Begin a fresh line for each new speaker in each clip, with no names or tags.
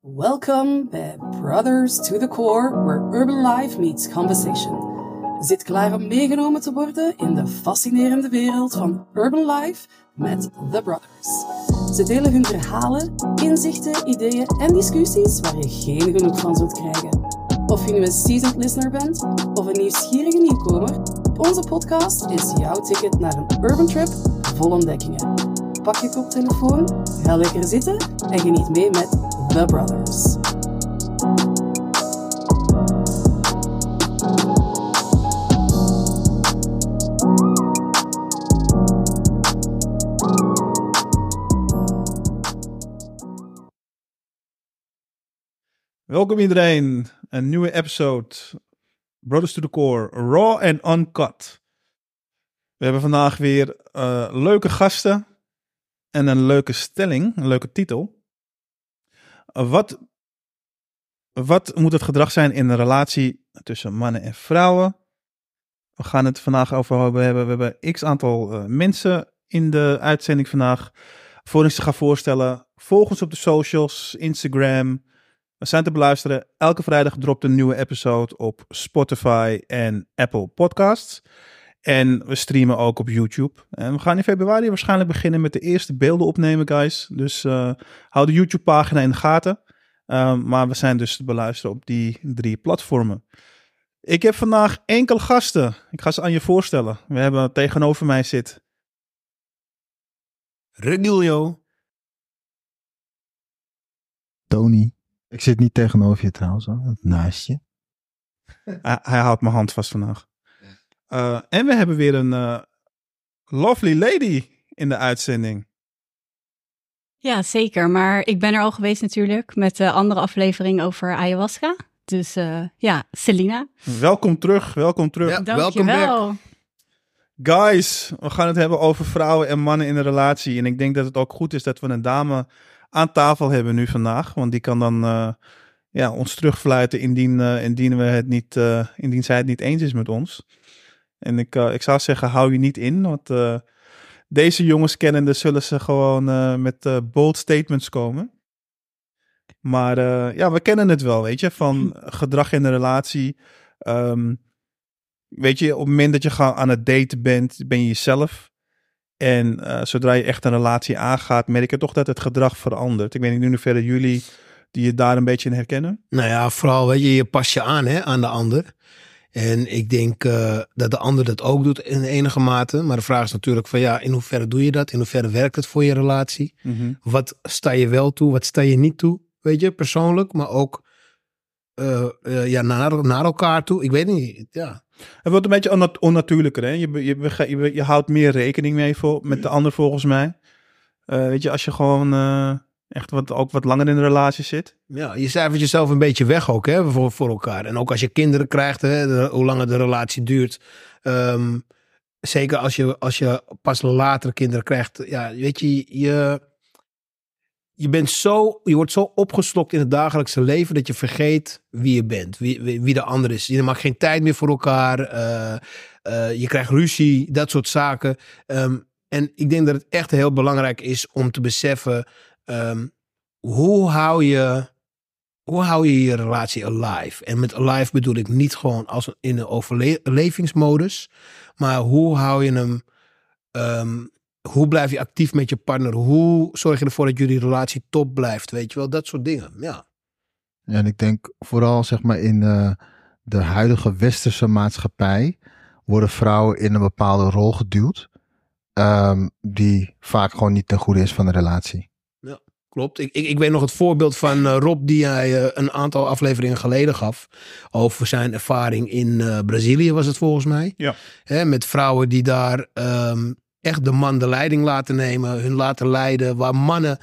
Welkom bij Brothers to the Core, where urban life meets conversation. Zit klaar om meegenomen te worden in de fascinerende wereld van urban life met The Brothers. Ze delen hun verhalen, inzichten, ideeën en discussies waar je geen genoeg van zult krijgen. Of je nu een seasoned listener bent of een nieuwsgierige nieuwkomer, onze podcast is jouw ticket naar een urban trip vol ontdekkingen. Pak je koptelefoon, ga lekker zitten en geniet mee met The Brothers.
Welkom iedereen, een nieuwe episode Brothers to the Core, Raw and Uncut. We hebben vandaag weer eh, leuke gasten en een leuke stelling, een leuke titel. Wat, wat moet het gedrag zijn in een relatie tussen mannen en vrouwen? We gaan het vandaag over hebben. We hebben x aantal uh, mensen in de uitzending vandaag. Voor ik ze ga voorstellen, volg ons op de socials, Instagram, we zijn te beluisteren. Elke vrijdag dropt een nieuwe episode op Spotify en Apple Podcasts. En we streamen ook op YouTube. En we gaan in februari waarschijnlijk beginnen met de eerste beelden opnemen, guys. Dus uh, hou de YouTube-pagina in de gaten. Uh, maar we zijn dus te beluisteren op die drie platformen. Ik heb vandaag enkele gasten. Ik ga ze aan je voorstellen. We hebben tegenover mij zit.
Regilio.
Tony. Ik zit niet tegenover je trouwens, hoor. naast je.
hij, hij houdt mijn hand vast vandaag. Uh, en we hebben weer een uh, lovely lady in de uitzending.
Ja, zeker. Maar ik ben er al geweest natuurlijk met de andere aflevering over ayahuasca. Dus uh, ja, Selina.
Welkom terug, welkom terug.
Ja, welkom back.
Guys, we gaan het hebben over vrouwen en mannen in een relatie. En ik denk dat het ook goed is dat we een dame aan tafel hebben nu vandaag. Want die kan dan uh, ja, ons terugfluiten indien, uh, indien, we het niet, uh, indien zij het niet eens is met ons. En ik, ik zou zeggen, hou je niet in. Want deze jongens kennende zullen ze gewoon met bold statements komen. Maar ja, we kennen het wel, weet je, van gedrag in een relatie. Um, weet je, op het moment dat je aan het daten bent, ben je jezelf. En zodra je echt een relatie aangaat, merk je toch dat het gedrag verandert. Ik weet niet in hoeverre jullie die je daar een beetje in herkennen.
Nou ja, vooral weet je, je pas je aan hè, aan de ander. En ik denk uh, dat de ander dat ook doet in enige mate. Maar de vraag is natuurlijk van ja, in hoeverre doe je dat? In hoeverre werkt het voor je relatie? Mm -hmm. Wat sta je wel toe? Wat sta je niet toe? Weet je, persoonlijk, maar ook uh, ja, naar, naar elkaar toe. Ik weet niet, ja.
Het wordt een beetje onnat onnatuurlijker. Hè? Je, je, je, je, houdt meer rekening mee voor, met de ander volgens mij. Weet je, als je gewoon echt wat, ook wat langer in de relatie zit.
Ja, je cijfert jezelf een beetje weg ook hè, voor, voor elkaar. En ook als je kinderen krijgt, hè, hoe langer de relatie duurt. Um, zeker als je, als je pas later kinderen krijgt. Ja, weet je, je je, bent zo, je wordt zo opgeslokt in het dagelijkse leven dat je vergeet wie je bent, wie, wie, de ander is. Je maakt geen tijd meer voor elkaar, uh, uh, je krijgt ruzie, dat soort zaken. Um, en ik denk dat het echt heel belangrijk is om te beseffen, um, hoe hou je hoe hou je je relatie alive? En met alive bedoel ik niet gewoon als in een overlevingsmodus, maar hoe hou je hem um, hoe blijf je actief met je partner? Hoe zorg je ervoor dat jullie relatie top blijft? Weet je wel, dat soort dingen. Ja.
en ik denk vooral zeg maar in de, de huidige westerse maatschappij worden vrouwen in een bepaalde rol geduwd. Um, die vaak gewoon niet ten goede is van de relatie.
Klopt. Ik, ik, ik weet nog het voorbeeld van uh, Rob die hij uh, een aantal afleveringen geleden gaf. Over zijn ervaring in uh, Brazilië was het volgens mij.
Ja.
Hè, met vrouwen die daar um, echt de man de leiding laten nemen, hun laten leiden, waar mannen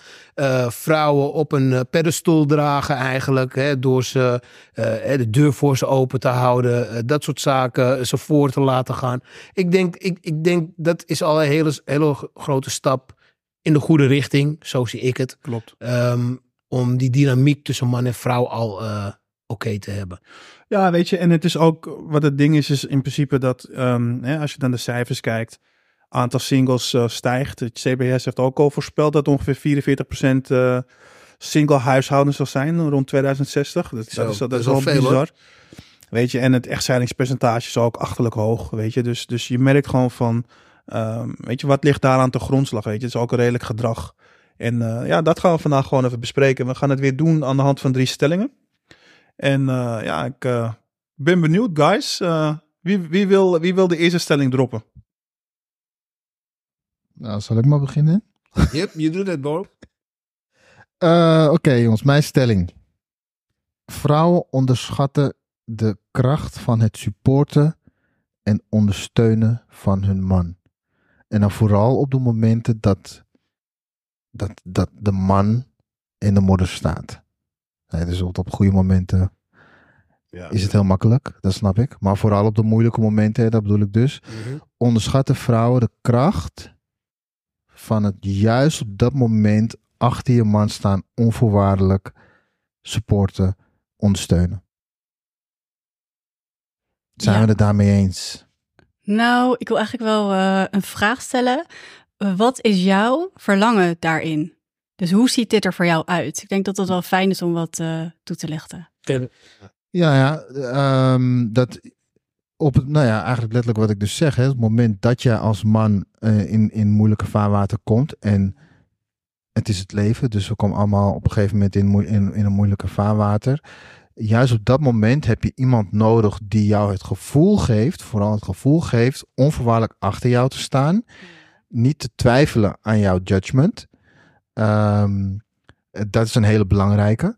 vrouwen op een pedestal dragen eigenlijk, hè, door ze de deur voor ze open te houden, dat soort zaken, ze voor te laten gaan. Ik denk, ik, ik denk dat is al een hele, hele grote stap in de goede richting, zo zie ik het.
Klopt.
Um, om die dynamiek tussen man en vrouw al oké okay te hebben.
Ja, weet je, en het is ook, wat het ding is, is in principe dat, um, hè, als je dan de cijfers kijkt, aantal singles uh, stijgt. Het CBS heeft ook al voorspeld dat ongeveer 44% uh, single huishoudens zal zijn rond 2060. Dat,
Zo,
dat is, dat
dat
is
veel,
bizar. Weet je, en het echtscheidingspercentage is ook achterlijk hoog, weet je. Dus, dus je merkt gewoon van, ehm, weet je, wat ligt daar aan de grondslag, weet je. Het is ook een redelijk gedrag. En eh, ja, dat gaan we vandaag gewoon even bespreken. We gaan het weer doen aan de hand van drie stellingen. En eh, ja, ik eh, ben benieuwd, guys. Eh, wie, wie, wil, wie wil de eerste stelling droppen?
Nou, zal ik maar beginnen?
Yep, je doet het, bro.
Eh, Oké, jongens, mijn stelling. Vrouwen onderschatten de kracht van het supporten en ondersteunen van hun man. En dan vooral op de momenten dat, dat, dat de man in de modder staat. Dus op, op goede momenten
Ja.
is het heel makkelijk, dat snap ik. Maar vooral op de moeilijke momenten, hè, dat bedoel ik dus.
Mhm.
onderschatten vrouwen de kracht van het juist op dat moment achter je man staan, onvoorwaardelijk supporten, ondersteunen. Zijn
Ja.
we het daarmee eens?
Nou, ik wil eigenlijk wel eh, een vraag stellen. Wat is jouw verlangen daarin? Dus hoe ziet dit er voor jou uit? Ik denk dat het wel fijn is om wat eh, toe te lichten.
Ja, ja, ehm, dat op het, nou ja, eigenlijk letterlijk wat ik dus zeg, hè, het moment dat je als man eh, in, in moeilijke vaarwater komt en het is het leven, dus we komen allemaal op een gegeven moment in, in, in een moeilijke vaarwater. Juist op dat moment heb je iemand nodig die jou het gevoel geeft, vooral het gevoel geeft, onvoorwaardelijk achter jou te staan. Niet te twijfelen aan jouw judgment. Ehm, dat is een hele belangrijke.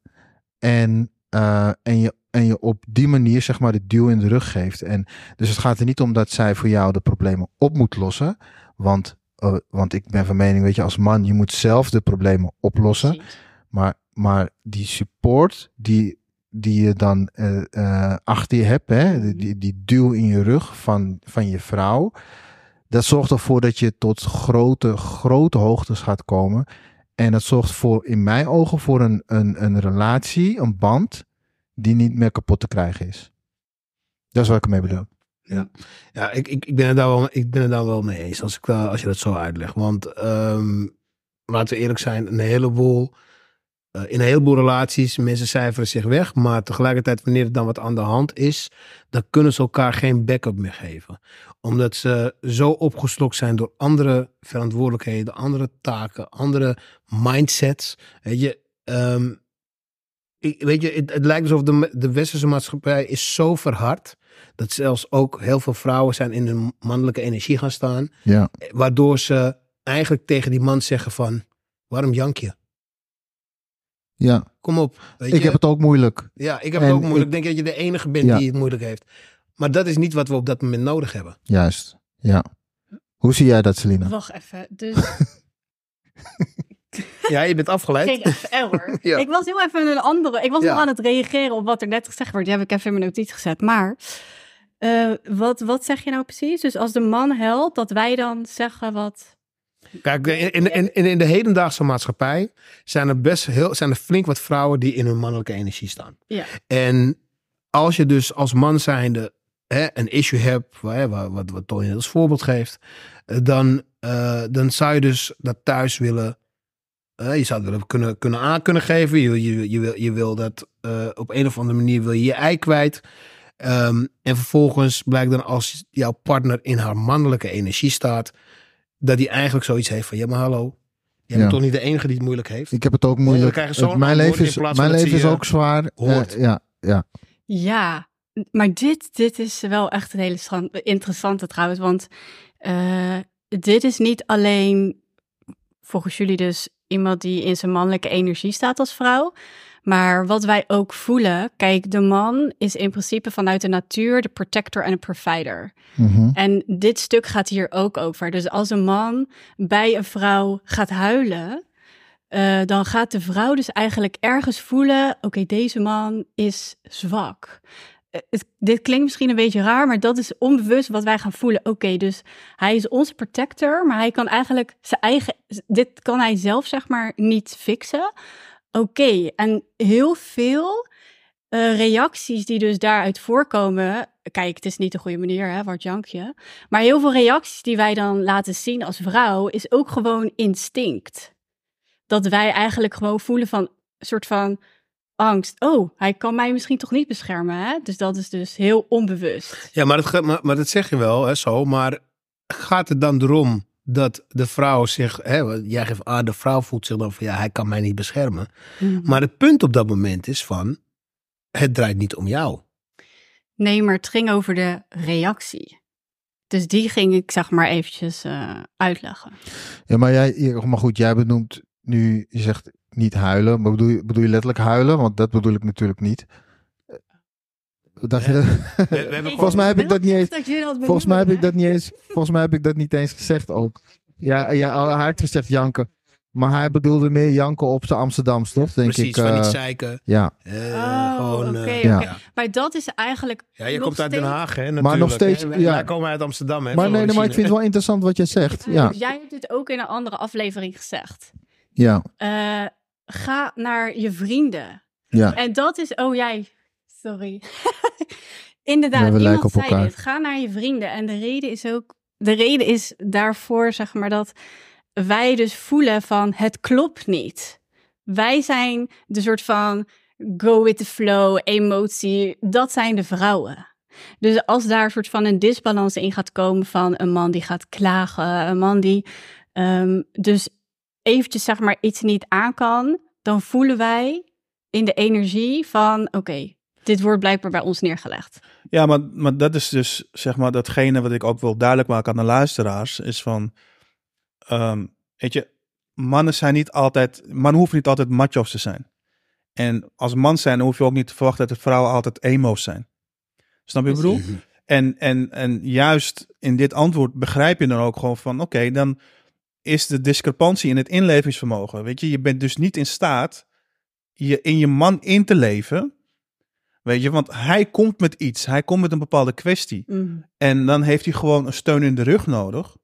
En, eh, en, je, en je op die manier zeg maar de duw in de rug geeft. En dus het gaat er niet om dat zij voor jou de problemen op moet lossen. Want, eh, want ik ben van mening, weet je, als man, je moet zelf de problemen oplossen. Maar, maar die support die, die je dan eh, eh, achter je hebt, hè, die- die, die duw in je rug van, van je vrouw, dat zorgt ervoor dat je tot grote, grote hoogtes gaat komen. En dat zorgt voor, in mijn ogen, voor een, een, een relatie, een band, die niet meer kapot te krijgen is. Dat is wat ik ermee bedoel.
Ja, ik, ik, ik, ben het daar wel, ik ben het daar wel mee eens als, ik, dat- als je dat zo uitlegt. Want ehm, laten we eerlijk zijn, een heleboel, eh, in een heleboel relaties, mensen cijferen zich weg. Maar tegelijkertijd, wanneer er dan wat aan de hand is, dan kunnen ze elkaar geen backup meer geven. Omdat ze zo opgeslokt zijn door andere verantwoordelijkheden, andere taken, andere mindsets. Weet je, ehm, ik, weet je het, het lijkt alsof de, de westerse maatschappij is zo verhard dat zelfs ook heel veel vrouwen zijn in hun mannelijke energie gaan staan.
Ja,
Waardoor ze eigenlijk tegen die man zeggen van, waarom jank je?
Ja.
Kom op. Weet
ik
je?
heb het ook moeilijk.
Ja, ik heb
En
het ook moeilijk.
ik-
denk dat je de enige bent
Ja.
die het moeilijk heeft. Maar dat is niet wat we op dat moment nodig hebben.
Juist. Ja. Hoe zie jij dat, Selina?
Wacht even. Dus
Ja, je bent afgeleid.
ging even error.
Ja.
Ik was heel even een andere. Ik was
Ja.
nog aan het reageren op wat er net gezegd werd. Die heb ik even in mijn notitie gezet. Maar eh, wat, wat zeg je nou precies? Dus als de man helpt, dat wij dan zeggen wat.
Kijk, in, in, in, in de hedendaagse maatschappij zijn er best heel, zijn er flink wat vrouwen die in hun mannelijke energie staan.
Ja.
En als je dus als man zijnde hè, een issue hebt, waar, wat, wat, wat Tony als voorbeeld geeft, eh, dan, eh, dan zou je dus dat thuis willen, eh, je zou het willen kunnen, kunnen aan kunnen geven. Je, je, je, wil, je wil dat op een of andere manier wil je je ei kwijt. Ehm, en vervolgens blijkt dan als jouw partner in haar mannelijke energie staat, dat die eigenlijk zoiets heeft van, ja maar hallo, jij
Ja.
bent toch niet de enige die het moeilijk heeft?
Ik heb het ook moeilijk. Het- mijn leven is, mijn leven is ook zwaar.
Hoort.
ja, ja.
Ja, maar dit, dit is wel echt een hele interessante trouwens. Want eh, dit is niet alleen volgens jullie dus iemand die in zijn mannelijke energie staat als vrouw. Maar wat wij ook voelen, kijk, de man is in principe vanuit de natuur de protector en de provider.
Mhm.
En dit stuk gaat hier ook over. Dus als een man bij een vrouw gaat huilen, eh, dan gaat de vrouw dus eigenlijk ergens voelen: oké, deze man is zwak. Eh, het- dit klinkt misschien een beetje raar, maar dat is onbewust wat wij gaan voelen. Oké, dus hij is onze protector, maar hij kan eigenlijk zijn eigen. Dit kan hij zelf, zeg maar, niet fixen. Oké, en heel veel eh, reacties die dus daaruit voorkomen. Kijk, het is niet de goede manier, hè, wat jankje. Maar heel veel reacties die wij dan laten zien als vrouw, is ook gewoon instinct. Dat wij eigenlijk gewoon voelen van, soort van angst. Oh, hij kan mij misschien toch niet beschermen. Hè? Dus dat is dus heel onbewust.
Ja, maar dat, maar dat zeg je wel, hè, zo. Maar gaat het dan erom dat de vrouw zich... Hè, jij geeft aan, de vrouw voelt zich dan van... Ja, hij kan mij niet beschermen. Maar het punt op dat moment is van... Het draait niet om jou.
Nee, maar het ging over de reactie. Dus die ging ik zeg maar eventjes eh, uitleggen.
Ja, maar jij, maar goed, jij benoemt nu, je zegt niet huilen, maar bedoel je, bedoel je letterlijk huilen? Want dat bedoel ik natuurlijk niet. Eh, Dacht je dat? Volgens mij heb ik dat niet eens. Volgens mij heb ik dat niet eens. Volgens mij heb ik dat niet eens gezegd ook. Ja, ja hij heeft gezegd janken. Maar hij bedoelde meer janken op zijn Amsterdams, toch? Denk
Precies,
ik.
van
eh,
niet zeiken.
ja,
Eh,
Oh,
gewoon, eh,
oké,
Ja.
oké. Maar dat is eigenlijk.
Ja, je komt uit Den Haag, hè? Natuurlijk,
nog steeds, ja.
Wij komen uit Amsterdam, hè?
maar nee, nee, maar ik vind het wel interessant wat jij zegt. Ja,
Dus jij hebt het ook in een andere aflevering gezegd.
ja,
Eh, ga naar je vrienden.
ja.
En dat is, oh jij, sorry. Inderdaad,
we
iemand zei
elkaar.
dit. Ga naar je vrienden. En de reden is ook, de reden is daarvoor, zeg maar, dat wij dus voelen van het klopt niet. Wij zijn de soort van go with the flow, emotie. Dat zijn de vrouwen. Dus als daar een soort van een disbalans in gaat komen van een man die gaat klagen, een man die ehm, dus eventjes zeg maar iets niet aan kan, dan voelen wij in de energie van oké, dit wordt blijkbaar bij ons neergelegd.
Ja, maar, maar dat is dus zeg maar datgene wat ik ook wil duidelijk maken aan de luisteraars. Is van, ehm, weet je, mannen zijn niet altijd, mannen hoeven niet altijd macho's te zijn. En als man zijn, dan hoef je ook niet te verwachten dat de vrouwen altijd emo's zijn. Snap je wat ik bedoel?
Mhm.
En, en, en juist in dit antwoord begrijp je dan ook gewoon van, oké, dan is de discrepantie in het inlevingsvermogen. Weet je, je bent dus niet in staat je in je man in te leven. Weet je, want hij komt met iets, hij komt met een bepaalde kwestie. En dan heeft hij gewoon een steun in de rug nodig.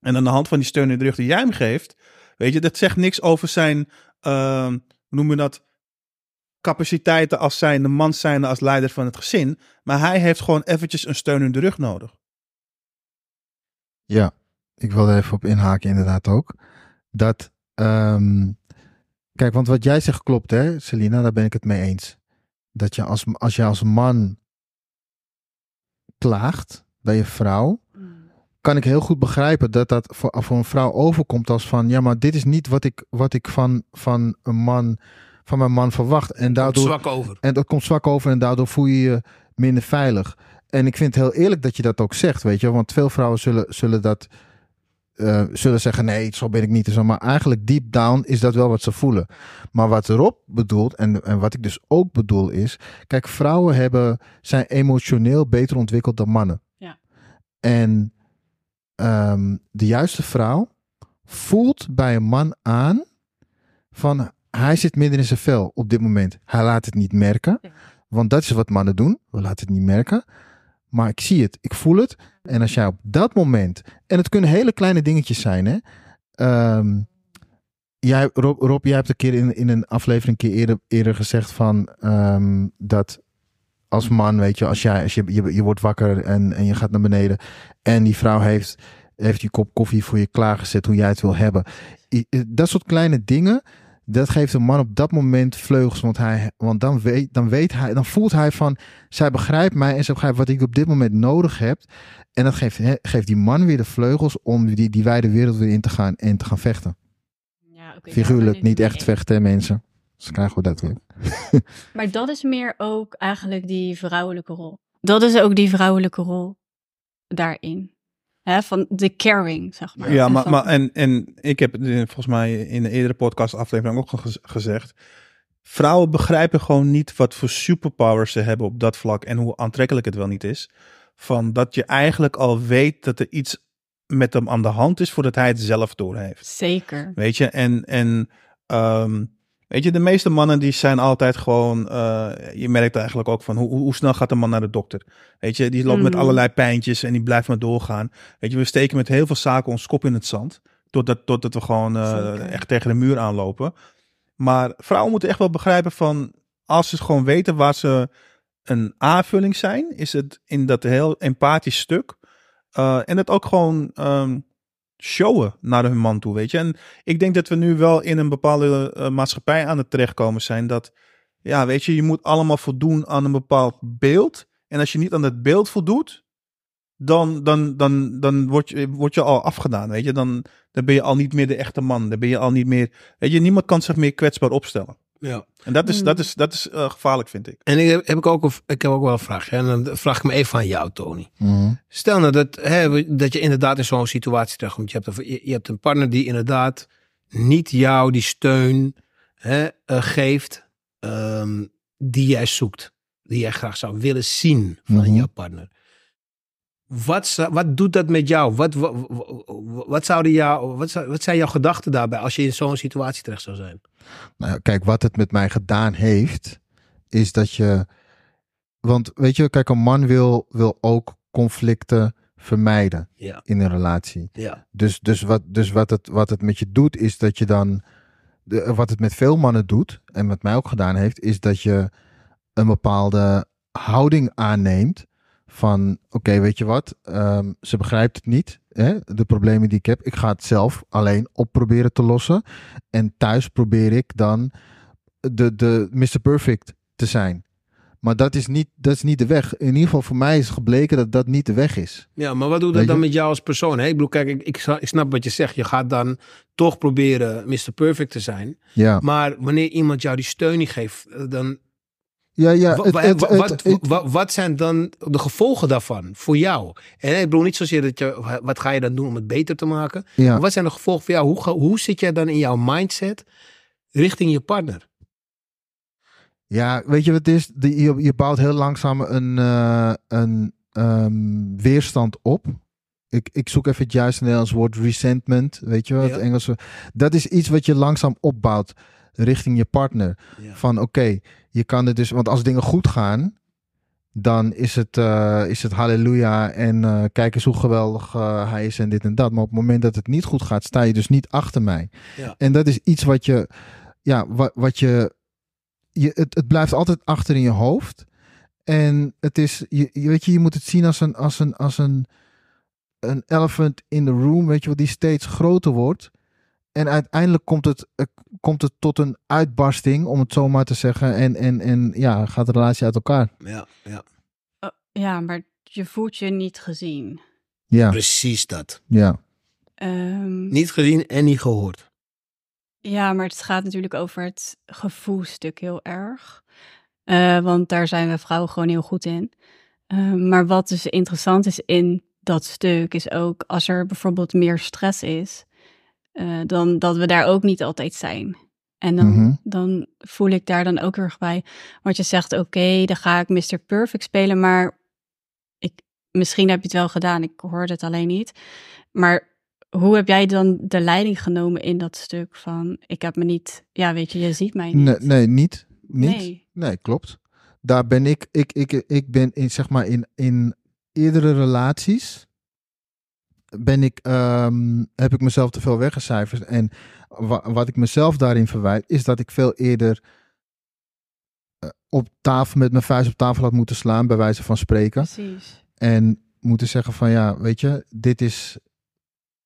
En aan de hand van die steun in de rug die jij hem geeft, weet je, dat zegt niks over zijn, ehm, hoe noem je dat, capaciteiten als zijnde man zijnde als leider van het gezin. Maar hij heeft gewoon eventjes een steun in de rug nodig.
Ja, ik wil er even op inhaken inderdaad ook. Dat, ehm, kijk, want wat jij zegt klopt hè, Selina, daar ben ik het mee eens. Dat je als, als je als man klaagt bij je vrouw, kan ik heel goed begrijpen dat dat voor, voor een vrouw overkomt als van, ja, maar dit is niet wat ik, wat ik van, van een man, van mijn man verwacht. En daardoor,
zwak over.
en dat komt zwak over en daardoor voel je je minder veilig. En ik vind het heel eerlijk dat je dat ook zegt, weet je. Want veel vrouwen zullen, zullen dat eh, zullen zeggen, nee, zo ben ik niet. Zo. Maar eigenlijk deep down is dat wel wat ze voelen. Maar wat Rob bedoelt, en, en wat ik dus ook bedoel is... Kijk, vrouwen hebben, zijn emotioneel beter ontwikkeld dan mannen.
Ja.
En ehm, de juiste vrouw voelt bij een man aan van... Hij zit midden in zijn vel op dit moment. Hij laat het niet merken.
Ja.
Want dat is wat mannen doen. We laten het niet merken. Maar ik zie het. Ik voel het. En als jij op dat moment... En het kunnen hele kleine dingetjes zijn, hè. Ehm, jij, Rob, Rob, jij hebt een keer in, in een aflevering een keer eerder, eerder gezegd van... ehm, dat als man, weet je, als, jij, als je, je, je wordt wakker en, en je gaat naar beneden... en die vrouw heeft, heeft die kop koffie voor je klaargezet hoe jij het wil hebben. Dat soort kleine dingen... Dat geeft een man op dat moment vleugels, want, hij, want dan, weet, dan weet hij, dan voelt hij van, zij begrijpt mij en ze begrijpt wat ik op dit moment nodig heb. En dat geeft, geeft die man weer de vleugels om die, die wijde wereld weer in te gaan en te gaan vechten.
Ja, oké,
Figuurlijk, niet echt
mee
vechten, mensen. Dus krijgen we dat weer.
Maar dat is meer ook eigenlijk die vrouwelijke rol. Dat is ook die vrouwelijke rol daarin. Hè, van de caring, zeg maar.
Ja,
En
maar,
van-
maar en, en ik heb het volgens mij in de eerdere podcast aflevering ook al gezegd. Vrouwen begrijpen gewoon niet wat voor superpowers ze hebben op dat vlak en hoe aantrekkelijk het wel niet is. Van dat je eigenlijk al weet dat er iets met hem aan de hand is voordat hij het zelf doorheeft.
Zeker.
Weet je, en, en ehm, weet je, de meeste mannen die zijn altijd gewoon, eh, je merkt eigenlijk ook van hoe, hoe snel gaat een man naar de dokter? Weet je, die loopt met
Mhm.
allerlei pijntjes en die blijft maar doorgaan. Weet je, we steken met heel veel zaken ons kop in het zand. Totdat, totdat we gewoon eh, echt tegen de muur aanlopen. Maar vrouwen moeten echt wel begrijpen van, als ze gewoon weten waar ze een aanvulling zijn, is het in dat heel empathisch stuk. Eh, en het ook gewoon ehm, showen naar hun man toe, weet je. En ik denk dat we nu wel in een bepaalde eh, maatschappij aan het terechtkomen zijn dat, ja, weet je, je moet allemaal voldoen aan een bepaald beeld. En als je niet aan dat beeld voldoet, dan, dan, dan, dan word, je, word je al afgedaan, weet je. Dan, dan ben je al niet meer de echte man. Dan ben je al niet meer, weet je, niemand kan zich meer kwetsbaar opstellen.
Ja.
En dat is,
Hmm.
dat is, dat is eh, gevaarlijk, vind ik.
En ik heb, heb ik, ook, een- ik heb ook wel een vraag. hè, En dan vraag ik me even aan jou, Tony.
Mhm.
Stel nou dat, hè, dat je inderdaad in zo'n situatie terechtkomt. Je hebt, een, je, hebt een partner die inderdaad niet jou die steun hè, eh, geeft ehm, die jij zoekt. Die jij graag zou willen zien van
Mhm.
jouw partner. Wat, wat doet dat met jou? Wat, wat, wat, zouden jou, wat, zou- wat zijn jouw gedachten daarbij als je in zo'n situatie terecht zou zijn?
Nou, kijk, wat het met mij gedaan heeft, is dat je. Want weet je, kijk, een man wil, wil ook conflicten vermijden
Ja,
in een relatie.
ja,
Dus, dus, wat, dus wat, het, wat het met je doet, is dat je dan. De, wat het met veel mannen doet, en met mij ook gedaan heeft, is dat je een bepaalde houding aanneemt. Van oké, weet je wat, ehm, ze begrijpt het niet, hè, de problemen die ik heb. Ik ga het zelf alleen op proberen te lossen. En thuis probeer ik dan de, de Mr. Perfect te zijn. Maar dat is, niet, dat is niet de weg. In ieder geval voor mij is gebleken dat dat niet de weg is.
Ja, maar wat doet dat dan met jou als persoon? Hè? Ik bedoel, kijk, ik, ik snap wat je zegt. Je gaat dan toch proberen Mr. Perfect te zijn.
Ja,
Maar wanneer iemand jou die steun niet geeft, eh, dan...
ja, ja. het- het- het-
wat,
het-
wa- wat zijn dan de gevolgen daarvan voor jou? En ik bedoel niet zozeer dat je... Wat ga je dan doen om het beter te maken?
ja.
Maar wat zijn de gevolgen voor jou? Hoe, hoe zit jij dan in jouw mindset richting je partner?
Ja, weet je wat het is? De, je, je bouwt heel langzaam een, eh, een ehm, weerstand op. Ik, ik zoek even het juiste Nederlands woord, resentment, weet je wel,
Ja.
het Engelse. Dat is iets wat je langzaam opbouwt richting je partner. Van oké, je kan het dus, want als dingen goed gaan, dan is het, eh, is het halleluja en eh, kijk eens hoe geweldig eh, hij is en dit en dat. Maar op het moment dat het niet goed gaat, sta je dus niet achter mij.
Ja.
En dat is iets wat je, ja, wat, wat je, je het, het blijft altijd achter in je hoofd. En het is, je, je weet je, je moet het zien als een, als een, als een, een elephant in the room, weet je wel, die steeds groter wordt. En uiteindelijk komt het, eh, komt het tot een uitbarsting, om het zo maar te zeggen. En, en, en ja, gaat de relatie uit elkaar.
Ja, ja.
Oh, ja, maar je voelt je niet gezien.
Ja,
Precies dat.
ja.
Ehm,
Niet gezien en niet gehoord.
Ja, maar het gaat natuurlijk over het gevoelstuk heel erg. Eh, want daar zijn we vrouwen gewoon heel goed in. Eh, maar wat dus interessant is in dat stuk, is ook als er bijvoorbeeld meer stress is, eh, dan dat we daar ook niet altijd zijn. En dan,
Mhm.
dan voel ik daar dan ook heel erg bij. Want je zegt, oké, dan ga ik Mr. Perfect spelen, maar ik, misschien heb je het wel gedaan, ik hoorde het alleen niet. Maar hoe heb jij dan de leiding genomen in dat stuk van, ik heb me niet, ja weet je, je ziet mij niet.
Nee, nee niet. niet.
Nee.
Nee, klopt. Daar ben ik, ik, ik, ik ben in, zeg maar, in, in eerdere relaties ben ik, ehm, heb ik mezelf te veel weggecijferd. En wa- wat ik mezelf daarin verwijt, is dat ik veel eerder eh, op tafel, met mijn vuist op tafel had moeten slaan, bij wijze van spreken.
Precies.
En moeten zeggen van, ja, weet je, dit is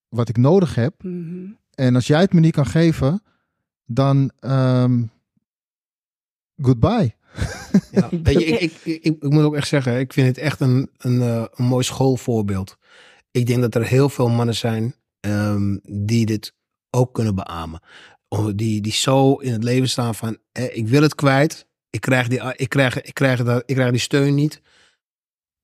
wat ik nodig heb.
Mhm.
En als jij het me niet kan geven, dan ehm, goodbye.
Ja, weet je, ik, ik, ik, ik moet ook echt zeggen, ik vind het echt een, een, eh, een mooi schoolvoorbeeld. Ik denk dat er heel veel mannen zijn ehm, die dit ook kunnen beamen. Die, die zo in het leven staan van, ik wil het kwijt, ik krijg, die, ik, krijg, ik, krijg dat, ik krijg die steun niet.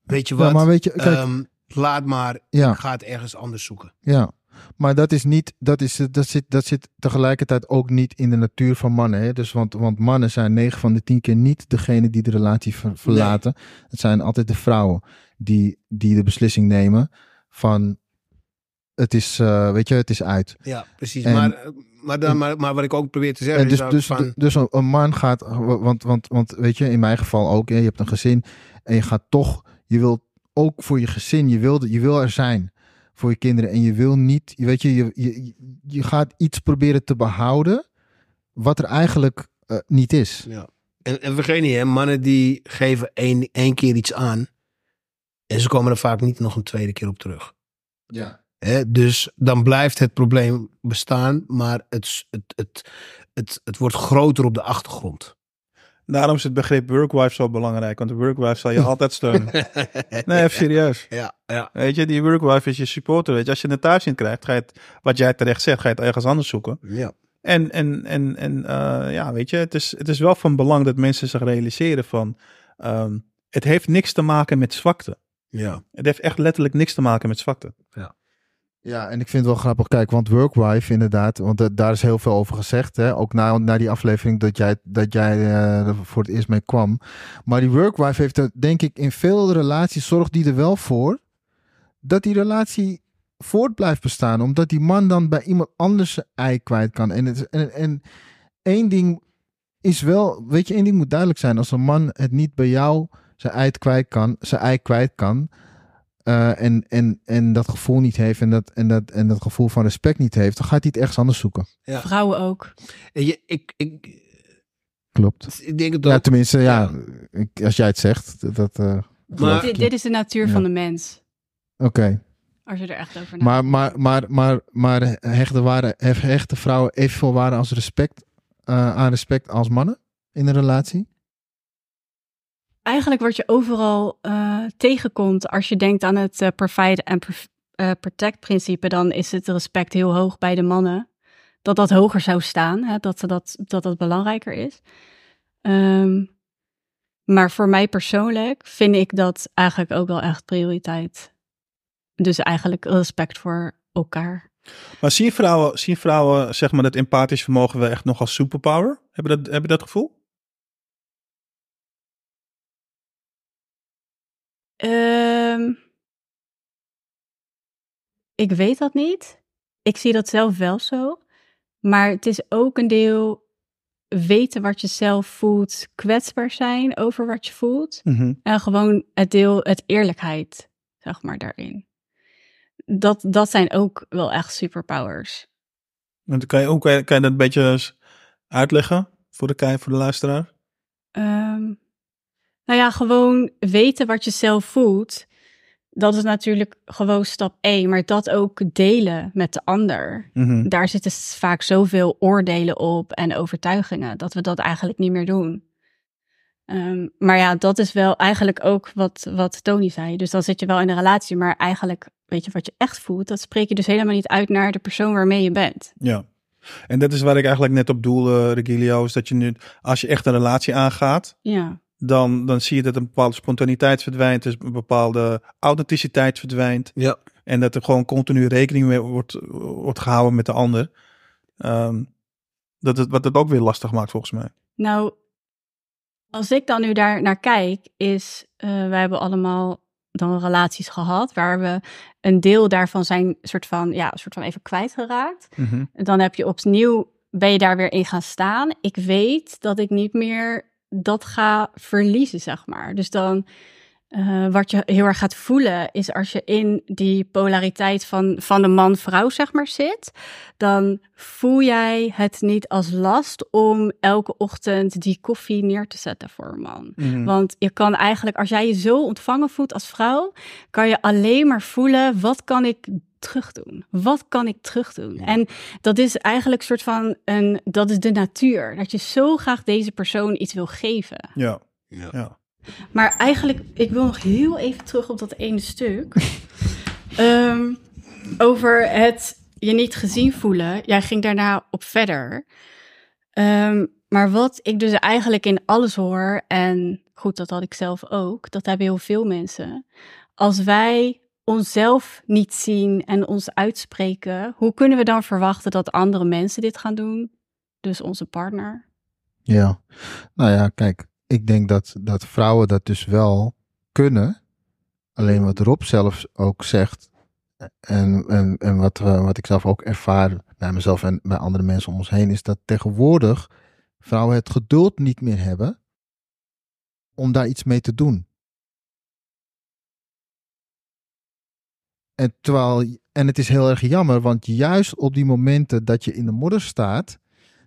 Weet je wat,
Ja, maar weet je, kijk,
Ehm, laat maar,
ja.
ik ga het ergens anders zoeken.
Ja, maar dat is niet, dat, is, dat, zit, dat zit tegelijkertijd ook niet in de natuur van mannen. Hè? Dus want, want mannen zijn 9 van de 10 keer niet degene die de relatie ver- verlaten. Het zijn altijd de vrouwen die, die de beslissing nemen van het is, eh, weet je, het is uit.
Ja, precies.
En-
maar, maar, dan, maar, maar wat ik ook probeer te zeggen
En dus,
is ook
dus,
van...
dus een, man gaat, want, want, want weet je, in mijn geval ook, je hebt een gezin en je gaat toch, je wilt ook voor je gezin, je wil, je wil er zijn voor je kinderen en je wil niet, weet je, je, je, je gaat iets proberen te behouden wat er eigenlijk eh, niet is.
Ja. En, en vergeet niet, hè, mannen die geven één, één keer iets aan. En ze komen er vaak niet nog een tweede keer op terug.
Ja.
Hè? Dus dan blijft het probleem bestaan, maar het, het, het, het, het wordt groter op de achtergrond.
Daarom is het begrip workwife zo belangrijk. Want de workwife zal je altijd steunen. Nee, even serieus.
Ja, ja.
Weet je, die workwife is je supporter. Weet je, als je een thuis in krijgt, ga je het, wat jij terecht zegt, ga je het ergens anders zoeken.
ja.
En, en, en, en eh, ja, weet je, het is, het is wel van belang dat mensen zich realiseren van, ehm, het heeft niks te maken met zwakte.
Ja.
Het heeft echt letterlijk niks te maken met zwakte.
Ja, en ik vind het wel grappig. Kijk, want Workwife inderdaad, want eh, daar is heel veel over gezegd. Hè? Ook na, na die aflevering dat jij, dat jij eh, er voor het eerst mee kwam. Maar die Workwife heeft er, denk ik, in veel relaties zorgt die er wel voor dat die relatie voort blijft bestaan. Omdat die man dan bij iemand anders zijn ei kwijt kan. En, het, en, en één ding is wel, weet je, één ding moet duidelijk zijn. Als een man het niet bij jou zijn ei kwijt kan, zijn ei kwijt kan, eh, en, en, en dat gevoel niet heeft en dat, en, dat, en dat gevoel van respect niet heeft, dan gaat hij het ergens anders zoeken.
Ja.
Vrouwen ook.
Je, ik, ik,
Klopt.
ik denk het
Ja, tenminste, ja, ik- als jij het zegt, dat. eh, geloof
Dit, is de natuur
Ja.
van de mens.
Oké,
Als je er echt over nadenkt.
maar, maar, maar, maar, maar hechten, waarde, hef- hechten vrouwen evenveel waarde als respect, eh, aan respect als mannen in een relatie?
Eigenlijk wat je overal eh, tegenkomt als je denkt aan het eh, provide en eh, protect principe, dan is het respect heel hoog bij de mannen. Dat dat hoger zou staan, hè, dat, dat, dat dat belangrijker is. Ehm, maar voor mij persoonlijk vind ik dat eigenlijk ook wel echt prioriteit. Dus eigenlijk respect voor elkaar.
Maar zien vrouwen, zien vrouwen zeg maar, dat empathisch vermogen wel echt nog als superpower? Hebben dat, hebben dat gevoel?
Ehm, ik weet dat niet. Ik zie dat zelf wel zo. Maar het is ook een deel weten wat je zelf voelt, kwetsbaar zijn over wat je voelt. En gewoon het deel, het eerlijkheid, zeg maar, daarin. Dat, dat zijn ook wel echt superpowers.
Want kan je, ook, kan je, dat een beetje uitleggen voor de, voor de luisteraar?
Ehm, nou ja, gewoon weten wat je zelf voelt. Dat is natuurlijk gewoon stap 1. Maar dat ook delen met de ander.
Mhm.
Daar zitten vaak zoveel oordelen op en overtuigingen. Dat we dat eigenlijk niet meer doen. Ehm, maar ja, dat is wel eigenlijk ook wat, wat Tony zei. Dus dan zit je wel in een relatie. Maar eigenlijk weet je wat je echt voelt. Dat spreek je dus helemaal niet uit naar de persoon waarmee je bent.
Ja. En dat is waar ik eigenlijk net op doel, eh, Regilio, is dat je nu, als je echt een relatie aangaat,
Ja,
dan, dan zie je dat een bepaalde spontaniteit verdwijnt, dus een bepaalde authenticiteit verdwijnt.
Ja.
En dat er gewoon continu rekening mee wordt, wordt gehouden met de ander. Ehm, dat het, wat het ook weer lastig maakt volgens mij.
Nou, als ik dan nu daar naar kijk, is eh wij hebben allemaal dan relaties gehad waar we een deel daarvan zijn soort van ja, soort van even kwijtgeraakt. Dan heb je opnieuw ben je daar weer in gaan staan. Ik weet dat ik niet meer dat ga verliezen, zeg maar. Dus dan eh, wat je heel erg gaat voelen is als je in die polariteit van, van de man-vrouw, zeg maar, zit, dan voel jij het niet als last om elke ochtend die koffie neer te zetten voor een man.
Mhm.
Want je kan eigenlijk, als jij je zo ontvangen voelt als vrouw, kan je alleen maar voelen, wat kan ik terugdoen? Wat kan ik terugdoen? En dat is eigenlijk een soort van, een, dat is de natuur. Dat je zo graag deze persoon iets wil geven.
Ja.
Ja.
ja.
Maar eigenlijk, ik wil nog heel even terug op dat ene stuk. Ehm, over het je niet gezien voelen. Jij ging daarna op verder. Ehm, maar wat ik dus eigenlijk in alles hoor, en goed, dat had ik zelf ook, dat hebben heel veel mensen. Als wij onszelf niet zien en ons uitspreken, hoe kunnen we dan verwachten dat andere mensen dit gaan doen? Dus onze partner.
Ja, nou ja, kijk, ik denk dat, dat vrouwen dat dus wel kunnen. Alleen wat Rob zelf ook zegt, en, en, en wat, eh, wat ik zelf ook ervaar bij mezelf en bij andere mensen om ons heen, is dat tegenwoordig vrouwen het geduld niet meer hebben om daar iets mee te doen. En, terwijl, en het is heel erg jammer, want juist op die momenten dat je in de modder staat,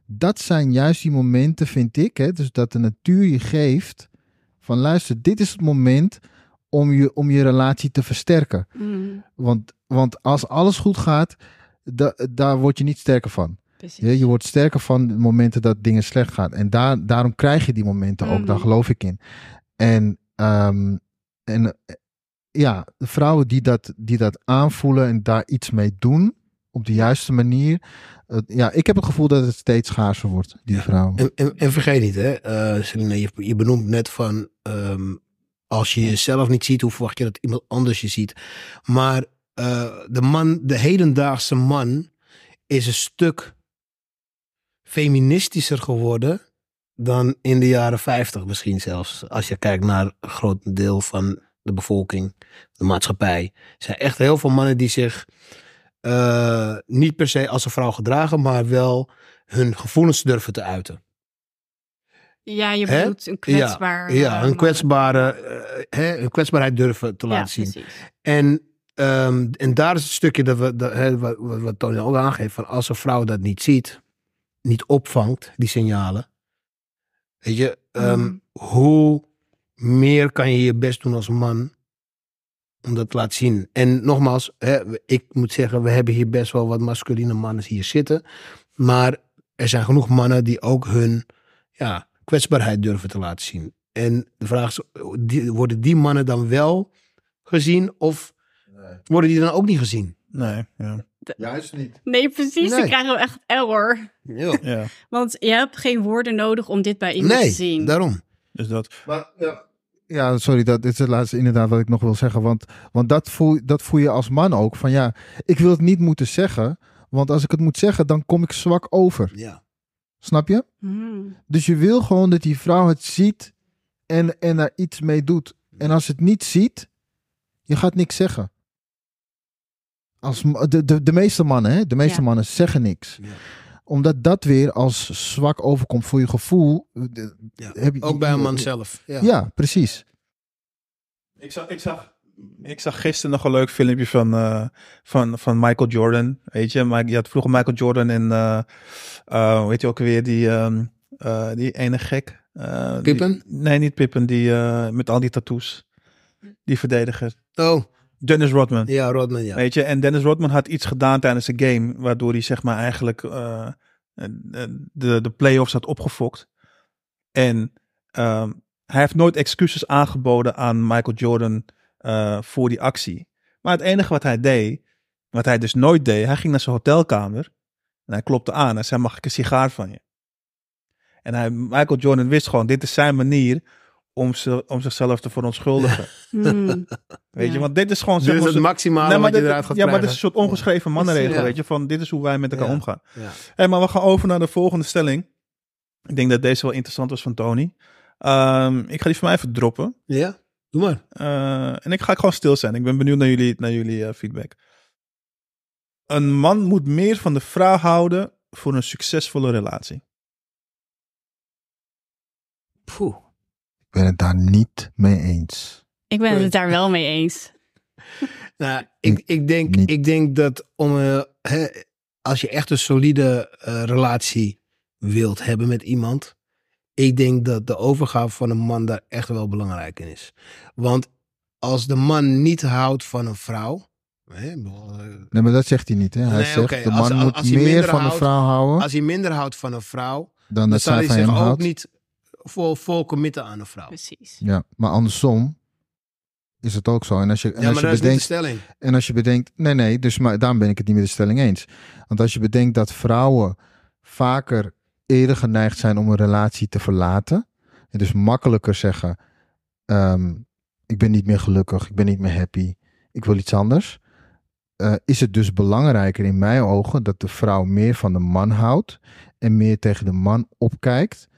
dat zijn juist die momenten, vind ik. Hè, dus dat de natuur je geeft van luister, dit is het moment om je, om je relatie te versterken.
Mm,
Want, want als alles goed gaat, da, daar word je niet sterker van. Je, je wordt sterker van de momenten dat dingen slecht gaan. En daar, daarom krijg je die momenten ook, daar
Mhm.
geloof ik in. En, ehm, en ja, de vrouwen die dat, die dat aanvoelen en daar iets mee doen, op de juiste manier. ja, ik heb het gevoel dat het steeds schaarser wordt, die
Ja.
vrouwen.
En, en, en vergeet niet, hè, Selina, je, je benoemt net van ehm, als je jezelf niet ziet, hoe verwacht je dat iemand anders je ziet? Maar eh, de man, de hedendaagse man, is een stuk feministischer geworden dan in de jaren 50 misschien zelfs. Als je kijkt naar een groot deel van de bevolking, de maatschappij. Er zijn echt heel veel mannen die zich eh, niet per se als een vrouw gedragen, maar wel hun gevoelens durven te uiten.
Ja, je
Hè?
bedoelt een kwetsbaar...
Ja,
eh,
een kwetsbare, eh, hè, een kwetsbaarheid durven te
Ja,
laten zien.
precies.
En, ehm, en daar is het stukje dat we, dat, wat, wat Tony ook aangeeft, van als een vrouw dat niet ziet, niet opvangt, die signalen, weet je, ehm,
Mhm.
hoe meer kan je je best doen als man om dat te laten zien. En nogmaals, hè, ik moet zeggen, we hebben hier best wel wat masculine mannen hier zitten, maar er zijn genoeg mannen die ook hun ja, kwetsbaarheid durven te laten zien. En de vraag is, die, worden die mannen dan wel gezien of worden die dan ook niet gezien?
Nee, ja.
Juist niet.
Nee, precies.
Nee.
Dan krijgen we echt error.
Ja.
ja.
Want je hebt geen woorden nodig om dit bij iemand te
Nee,
zien.
daarom.
Dus dat.
Maar, ja. Ja, sorry, dat is het laatste inderdaad wat ik nog wil zeggen. Want, want dat, voel, dat voel je als man ook. Van ja, ik wil het niet moeten zeggen. Want als ik het moet zeggen, dan kom ik zwak over.
Ja.
Snap je?
Hmm.
Dus je wil gewoon dat die vrouw het ziet en, en daar iets mee doet. En als het niet ziet, je gaat niks zeggen. Als, de, de, de meeste mannen, hè? De meeste
Ja.
mannen zeggen niks.
Ja.
Omdat dat weer als zwak overkomt voor je gevoel. de-
Ja.
Heb je-
Ook bij een man zelf. Ja.
Ja, precies.
Ik zag, ik zag, ik zag gisteren nog een leuk filmpje van, eh, van, van Michael Jordan. Weet je, maar je had vroeger Michael Jordan en eh eh, weet je ook weer die, ehm, eh, die ene gek. eh, die-
Pippen?
nee, niet Pippen, die eh, met al die tattoos. Die verdediger.
Oh,
Dennis Rodman.
ja, Rodman, ja.
Weet je, en Dennis Rodman had iets gedaan tijdens de game, waardoor hij zeg maar eigenlijk eh, de, de playoffs had opgefokt. En ehm, hij heeft nooit excuses aangeboden aan Michael Jordan eh, voor die actie. Maar het enige wat hij deed, wat hij dus nooit deed, hij ging naar zijn hotelkamer en hij klopte aan en zei: Mag ik een sigaar van je? En hij, Michael Jordan wist gewoon: dit is zijn manier om, ze, om zichzelf te verontschuldigen.
Hmm.
Weet je, want dit is gewoon
Dit
zeg
is het maximale
Nee,
wat je eruit gaat
ja, maar dit is een soort ongeschreven mannenregel,
Ja.
weet je, van dit is hoe wij met elkaar
Ja.
omgaan.
Ja.
Hey, maar we gaan over naar de volgende stelling. Ik denk dat deze wel interessant was van Tony. Ehm, ik ga die van mij even droppen.
ja, doe maar.
Eh, en ik ga gewoon stil zijn. Ik ben benieuwd naar jullie, naar jullie eh, feedback. Een man moet meer van de vrouw houden voor een succesvolle relatie.
Poeh.
Ik ben het daar niet mee eens.
Ik ben het daar wel mee eens.
Nou, ik, ik, denk,
Niet.
ik denk dat om, eh, hè, als je echt een solide eh, relatie wilt hebben met iemand, ik denk dat de overgave van een man daar echt wel belangrijk in is. Want als de man niet houdt van een vrouw, hè, eh,
Nee, maar dat zegt hij niet. Hè? Hij
Nee,
zegt, de man
als-
moet
als
meer van de
houdt-
vrouw houden
als hij minder houdt van een vrouw,
dan
dan
dat
zal hij zich
hem
ook
houdt.
niet vol, vol committen aan een vrouw.
Precies.
Ja, maar andersom is het ook zo. En als je, en
Ja,
als je
dat is niet de
bedenkt,
stelling.
en als je bedenkt, nee, nee, dus maar daarom ben ik het niet met de stelling eens. Want als je bedenkt dat vrouwen vaker eerder geneigd zijn om een relatie te verlaten, en dus makkelijker zeggen, ehm, ik ben niet meer gelukkig, ik ben niet meer happy, ik wil iets anders, eh, is het dus belangrijker in mijn ogen dat de vrouw meer van de man houdt en meer tegen de man opkijkt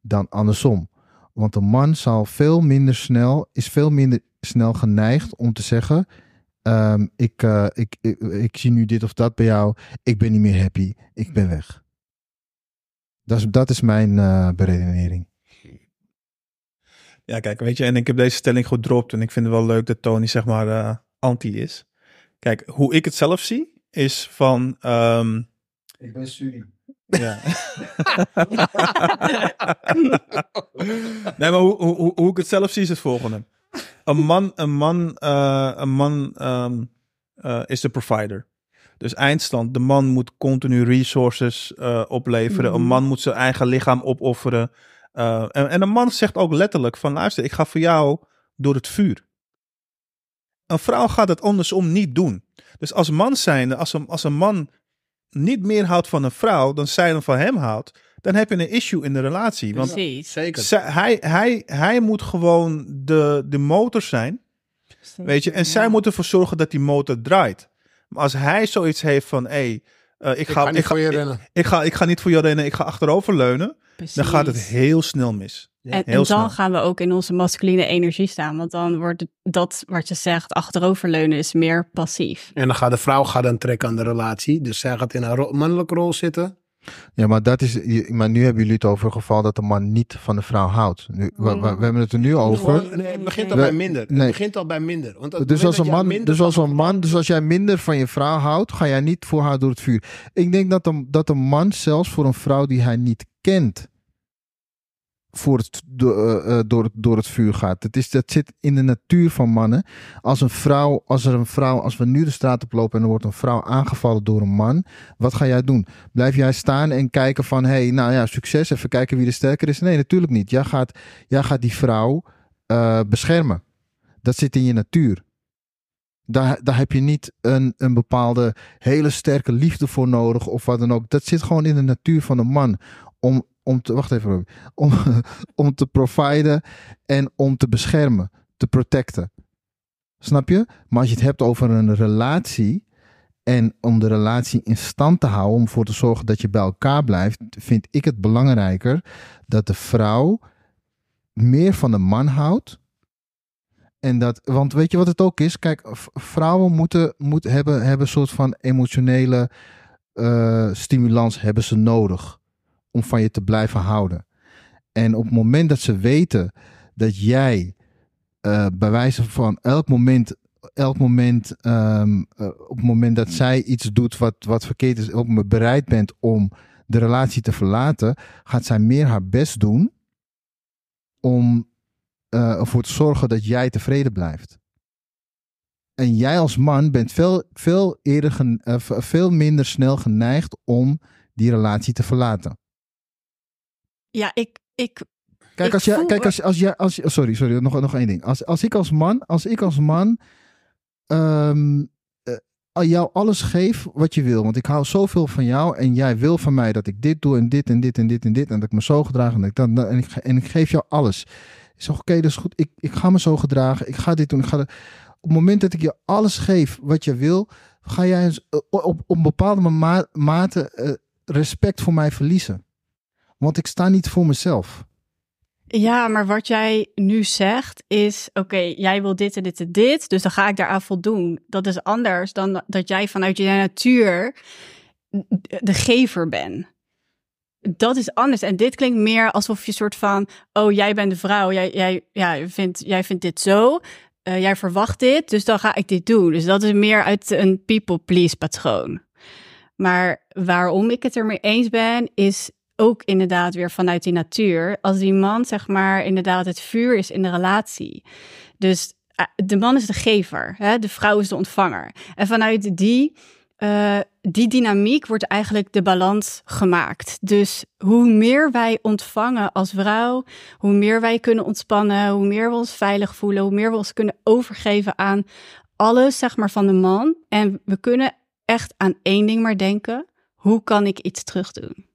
dan andersom. Want de man zal veel minder snel, is veel minder snel geneigd om te zeggen: ehm, ik, eh, ik, ik, ik zie nu dit of dat bij jou, ik ben niet meer happy, ik ben weg. Dat is, dat is mijn eh beredenering.
Ja, kijk, weet je, en ik heb deze stelling gedropt en ik vind het wel leuk dat Tony, zeg maar, eh, anti is. Kijk, hoe ik het zelf zie, is van... ehm,
Ik ben studie.
Ja. nee, maar hoe, hoe, hoe- ik het zelf zie is het volgende. een man, een man, eh, een man ehm, eh, is de provider. Dus eindstand, de man moet continu resources eh, opleveren. Een
Mhm.
man moet zijn eigen lichaam opofferen. En, en een man zegt ook letterlijk van luister, ik ga voor jou door het vuur. Een vrouw gaat het andersom niet doen. Dus als man zijnde, als een, als een man niet meer houdt van een vrouw dan zij dan van hem houdt, dan heb je een issue in de relatie. Want
Precies.
Zeker.
zij- hij, hij, hij moet gewoon de, de motor zijn. Weet je, en zij moet ervoor zorgen dat die motor draait. Maar als hij zoiets heeft van, hé, hey, eh, ik,
Ik
ga, ik, ga,
voor je
ik,
rennen.
ik ga, ik ga niet voor jou rennen, ik ga achterover leunen, dan gaat het heel snel mis.
En, dan
snel.
gaan we ook in onze masculine energie staan. Want dan wordt het- dat wat je zegt, achteroverleunen, is meer passief.
En dan gaat de vrouw gaat dan trekken aan de relatie. Dus zij gaat in haar ro- mannelijke rol zitten.
Ja, maar, dat is, maar nu hebben jullie het over het geval dat de man niet van de vrouw houdt. Nu, we, we, we hebben het er nu over.
Nee, het begint al bij minder. Het begint al bij minder. Want
Dus als, een man,
minder
dus als
van
een man, dus als jij minder van je vrouw houdt, ga jij niet voor haar door het vuur. Ik denk dat een, dat een man zelfs voor een vrouw die hij niet kent, voor het, eh, eh, door, het, door het vuur gaat. Het is, dat zit in de natuur van mannen. Als een vrouw, als er een vrouw, als we nu de straat op lopen en er wordt een vrouw aangevallen door een man, wat ga jij doen? Blijf jij staan en kijken van, hey, nou ja, succes, even kijken wie er sterker is? Nee, natuurlijk niet. Jij gaat, jij gaat die vrouw eh, beschermen. Dat zit in je natuur. Daar, daar heb je niet een, een bepaalde hele sterke liefde voor nodig of wat dan ook. Dat zit gewoon in de natuur van een man. Om, om te, wacht even, om, om te providen en om te beschermen, te protecten. Snap je? Maar als je het hebt over een relatie en om de relatie in stand te houden, om ervoor te zorgen dat je bij elkaar blijft, vind ik het belangrijker dat de vrouw meer van de man houdt en dat, want weet je wat het ook is? Kijk, vrouwen moeten, moeten hebben, hebben een soort van emotionele eh, stimulans hebben ze nodig om van je te blijven houden. En op het moment dat ze weten dat jij eh, bij wijze van elk moment, elk moment, ehm, eh, op het moment dat zij iets doet wat, wat verkeerd is, ook bereid bent om de relatie te verlaten, gaat zij meer haar best doen om eh, ervoor te zorgen dat jij tevreden blijft. En jij als man bent veel, veel, eerder veel minder snel geneigd om die relatie te verlaten.
Ja, ik, ik
Kijk,
Ik
als jij,
voel-
kijk als, als jij, als, sorry, sorry, nog, nog één ding. Als, als ik als man, als ik als man ehm, eh, jou alles geef wat je wil, want ik hou zoveel van jou en jij wil van mij dat ik dit doe en dit en dit en dit en dit en dat ik me zo gedraag en, dat ik, dan, en, ik, en ik geef jou alles. Ik zeg, oké, dat is goed. Ik, ik ga me zo gedragen. Ik ga dit doen. Ik ga dat- Op het moment dat ik je alles geef wat je wil, ga jij eh, op, op een bepaalde ma- mate eh, respect voor mij verliezen. Want ik sta niet voor mezelf.
Ja, maar wat jij nu zegt is: oké, jij wil dit en dit en dit, dus dan ga ik daaraan voldoen. Dat is anders dan dat jij vanuit je natuur de gever bent. Dat is anders. En dit klinkt meer alsof je soort van: oh, jij bent de vrouw, jij, jij, ja, vindt, jij vindt dit zo, eh, jij verwacht dit, dus dan ga ik dit doen. Dus dat is meer uit een people please patroon. Maar waarom ik het ermee eens ben, is ook inderdaad weer vanuit die natuur. Als die man, zeg maar, inderdaad het vuur is in de relatie. Dus eh, de man is de gever, hè? de vrouw is de ontvanger. En vanuit die, eh, die dynamiek wordt eigenlijk de balans gemaakt. Dus hoe meer wij ontvangen als vrouw, hoe meer wij kunnen ontspannen, hoe meer we ons veilig voelen, hoe meer we ons kunnen overgeven aan alles, zeg maar, van de man. En we kunnen echt aan één ding maar denken. Hoe kan ik iets terugdoen?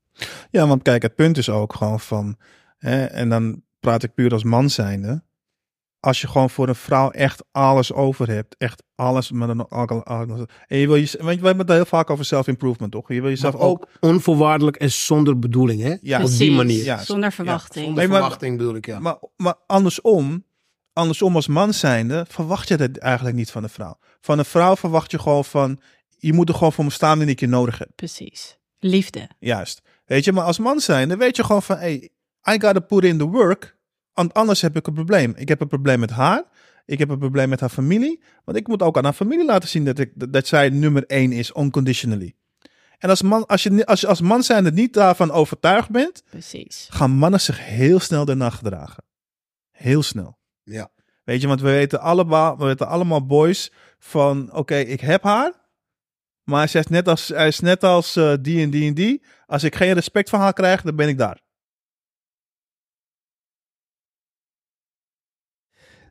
Ja, want kijk, het punt is ook gewoon van, hè, en dan praat ik puur als man zijnde. Als je gewoon voor een vrouw echt alles over hebt, echt alles met een alcohol. En je wil je, want we hebben het heel vaak over self-improvement, toch? Je wil jezelf
Maar ook
ook.
onvoorwaardelijk en zonder bedoeling, hè?
Ja,
Op die manier.
Ja,
Zonder verwachting.
Zonder
Nee, maar-
verwachting bedoel ik, ja.
Maar, maar andersom, andersom als man zijnde, verwacht je dat eigenlijk niet van een vrouw. Van een vrouw verwacht je gewoon van, je moet er gewoon voor me staan wanneer ik je nodig heb.
Precies. Liefde.
Juist. Weet je, maar als man zijn, dan weet je gewoon van, hey, I gotta put in the work, want anders heb ik een probleem. Ik heb een probleem met haar, ik heb een probleem met haar familie, want ik moet ook aan haar familie laten zien dat, ik, dat, dat zij nummer één is, unconditionally. En als, man, als, je, als je als man zijn niet daarvan overtuigd bent,
Precies.
gaan mannen zich heel snel daarna gedragen. Heel snel.
Ja.
Weet je, want we weten allemaal, we weten allemaal boys van, oké, ik heb haar. Maar hij is net als, hij is net als eh, die en die en die. Als ik geen respect van haar krijg, dan ben ik daar.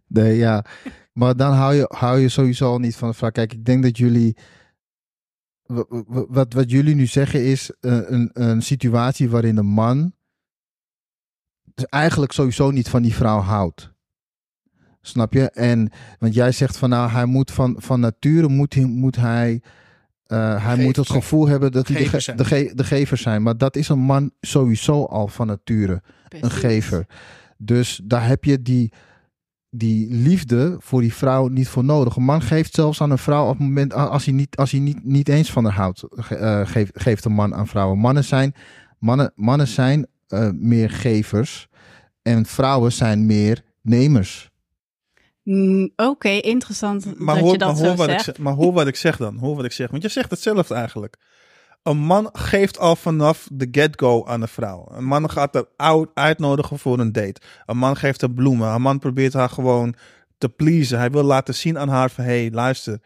Nee, ja. Maar dan hou je, hou je sowieso al niet van de vraag. Kijk, ik denk dat jullie. wa- wa- Wat, wat jullie nu zeggen is eh, een, een situatie waarin een man. dus eigenlijk sowieso niet van die vrouw houdt. Snap je? En want jij zegt van nou, hij moet van, van nature moet moet hij, eh, hij moet het gevoel hebben dat hij de,
Gever
ge- de, ge- de gever zijn. Maar dat is een man sowieso al van nature een gever. Dus daar heb je die, die liefde voor die vrouw niet voor nodig. Een man geeft zelfs aan een vrouw op het moment als hij niet, als hij niet, niet eens van haar houdt, ge- eh, geeft, geeft een man aan vrouwen. Mannen zijn, mannen, mannen zijn eh, meer gevers en vrouwen zijn meer nemers.
Mm, Oké, interessant
Maar
dat
hoor,
je dat
maar, hoor wat ik,
zegt.
zeg- maar hoor wat ik zeg dan. Hoor wat ik zeg. Want je zegt hetzelfde eigenlijk. Een man geeft al vanaf de get-go aan een vrouw. Een man gaat uit, uitnodigen voor een date. Een man geeft haar bloemen. Een man probeert haar gewoon te pleasen. Hij wil laten zien aan haar van... Hé, hey, luister.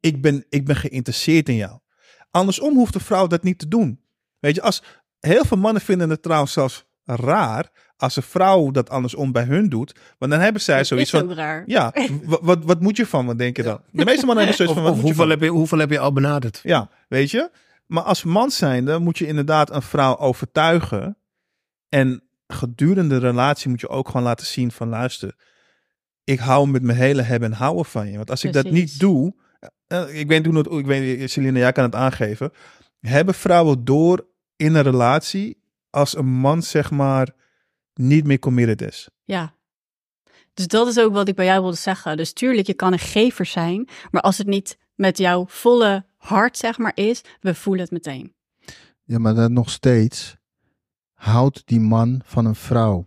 Ik ben, ik ben geïnteresseerd in jou. Andersom hoeft de vrouw dat niet te doen. Weet je, als... Heel veel mannen vinden het trouwens zelfs raar... als een vrouw dat andersom bij hun doet. Want dan hebben zij
Dat
zoiets
is
van...
raar.
Ja, wat, wat moet je van me, denk je dan? De meeste mannen hebben zoiets
Of,
van, wat
of
moet je
hoeveel, heb je, hoeveel heb je al benaderd?
Ja, weet je? Maar als man zijnde moet je inderdaad een vrouw overtuigen. En gedurende de relatie moet je ook gewoon laten zien van, luister, ik hou met mijn hele hebben en houden van je. Want als ik dat niet doe, eh, ik weet, hoe het, ik weet, Celine, jij kan het aangeven. Hebben vrouwen door in een relatie als een man, zeg maar, niet meer committed is?
Ja. Dus dat is ook wat ik bij jou wilde zeggen. Dus tuurlijk, je kan een gever zijn, maar als het niet met jouw volle hart, zeg maar, is, we voelen het meteen.
Ja, maar dan nog steeds houdt die man van een vrouw.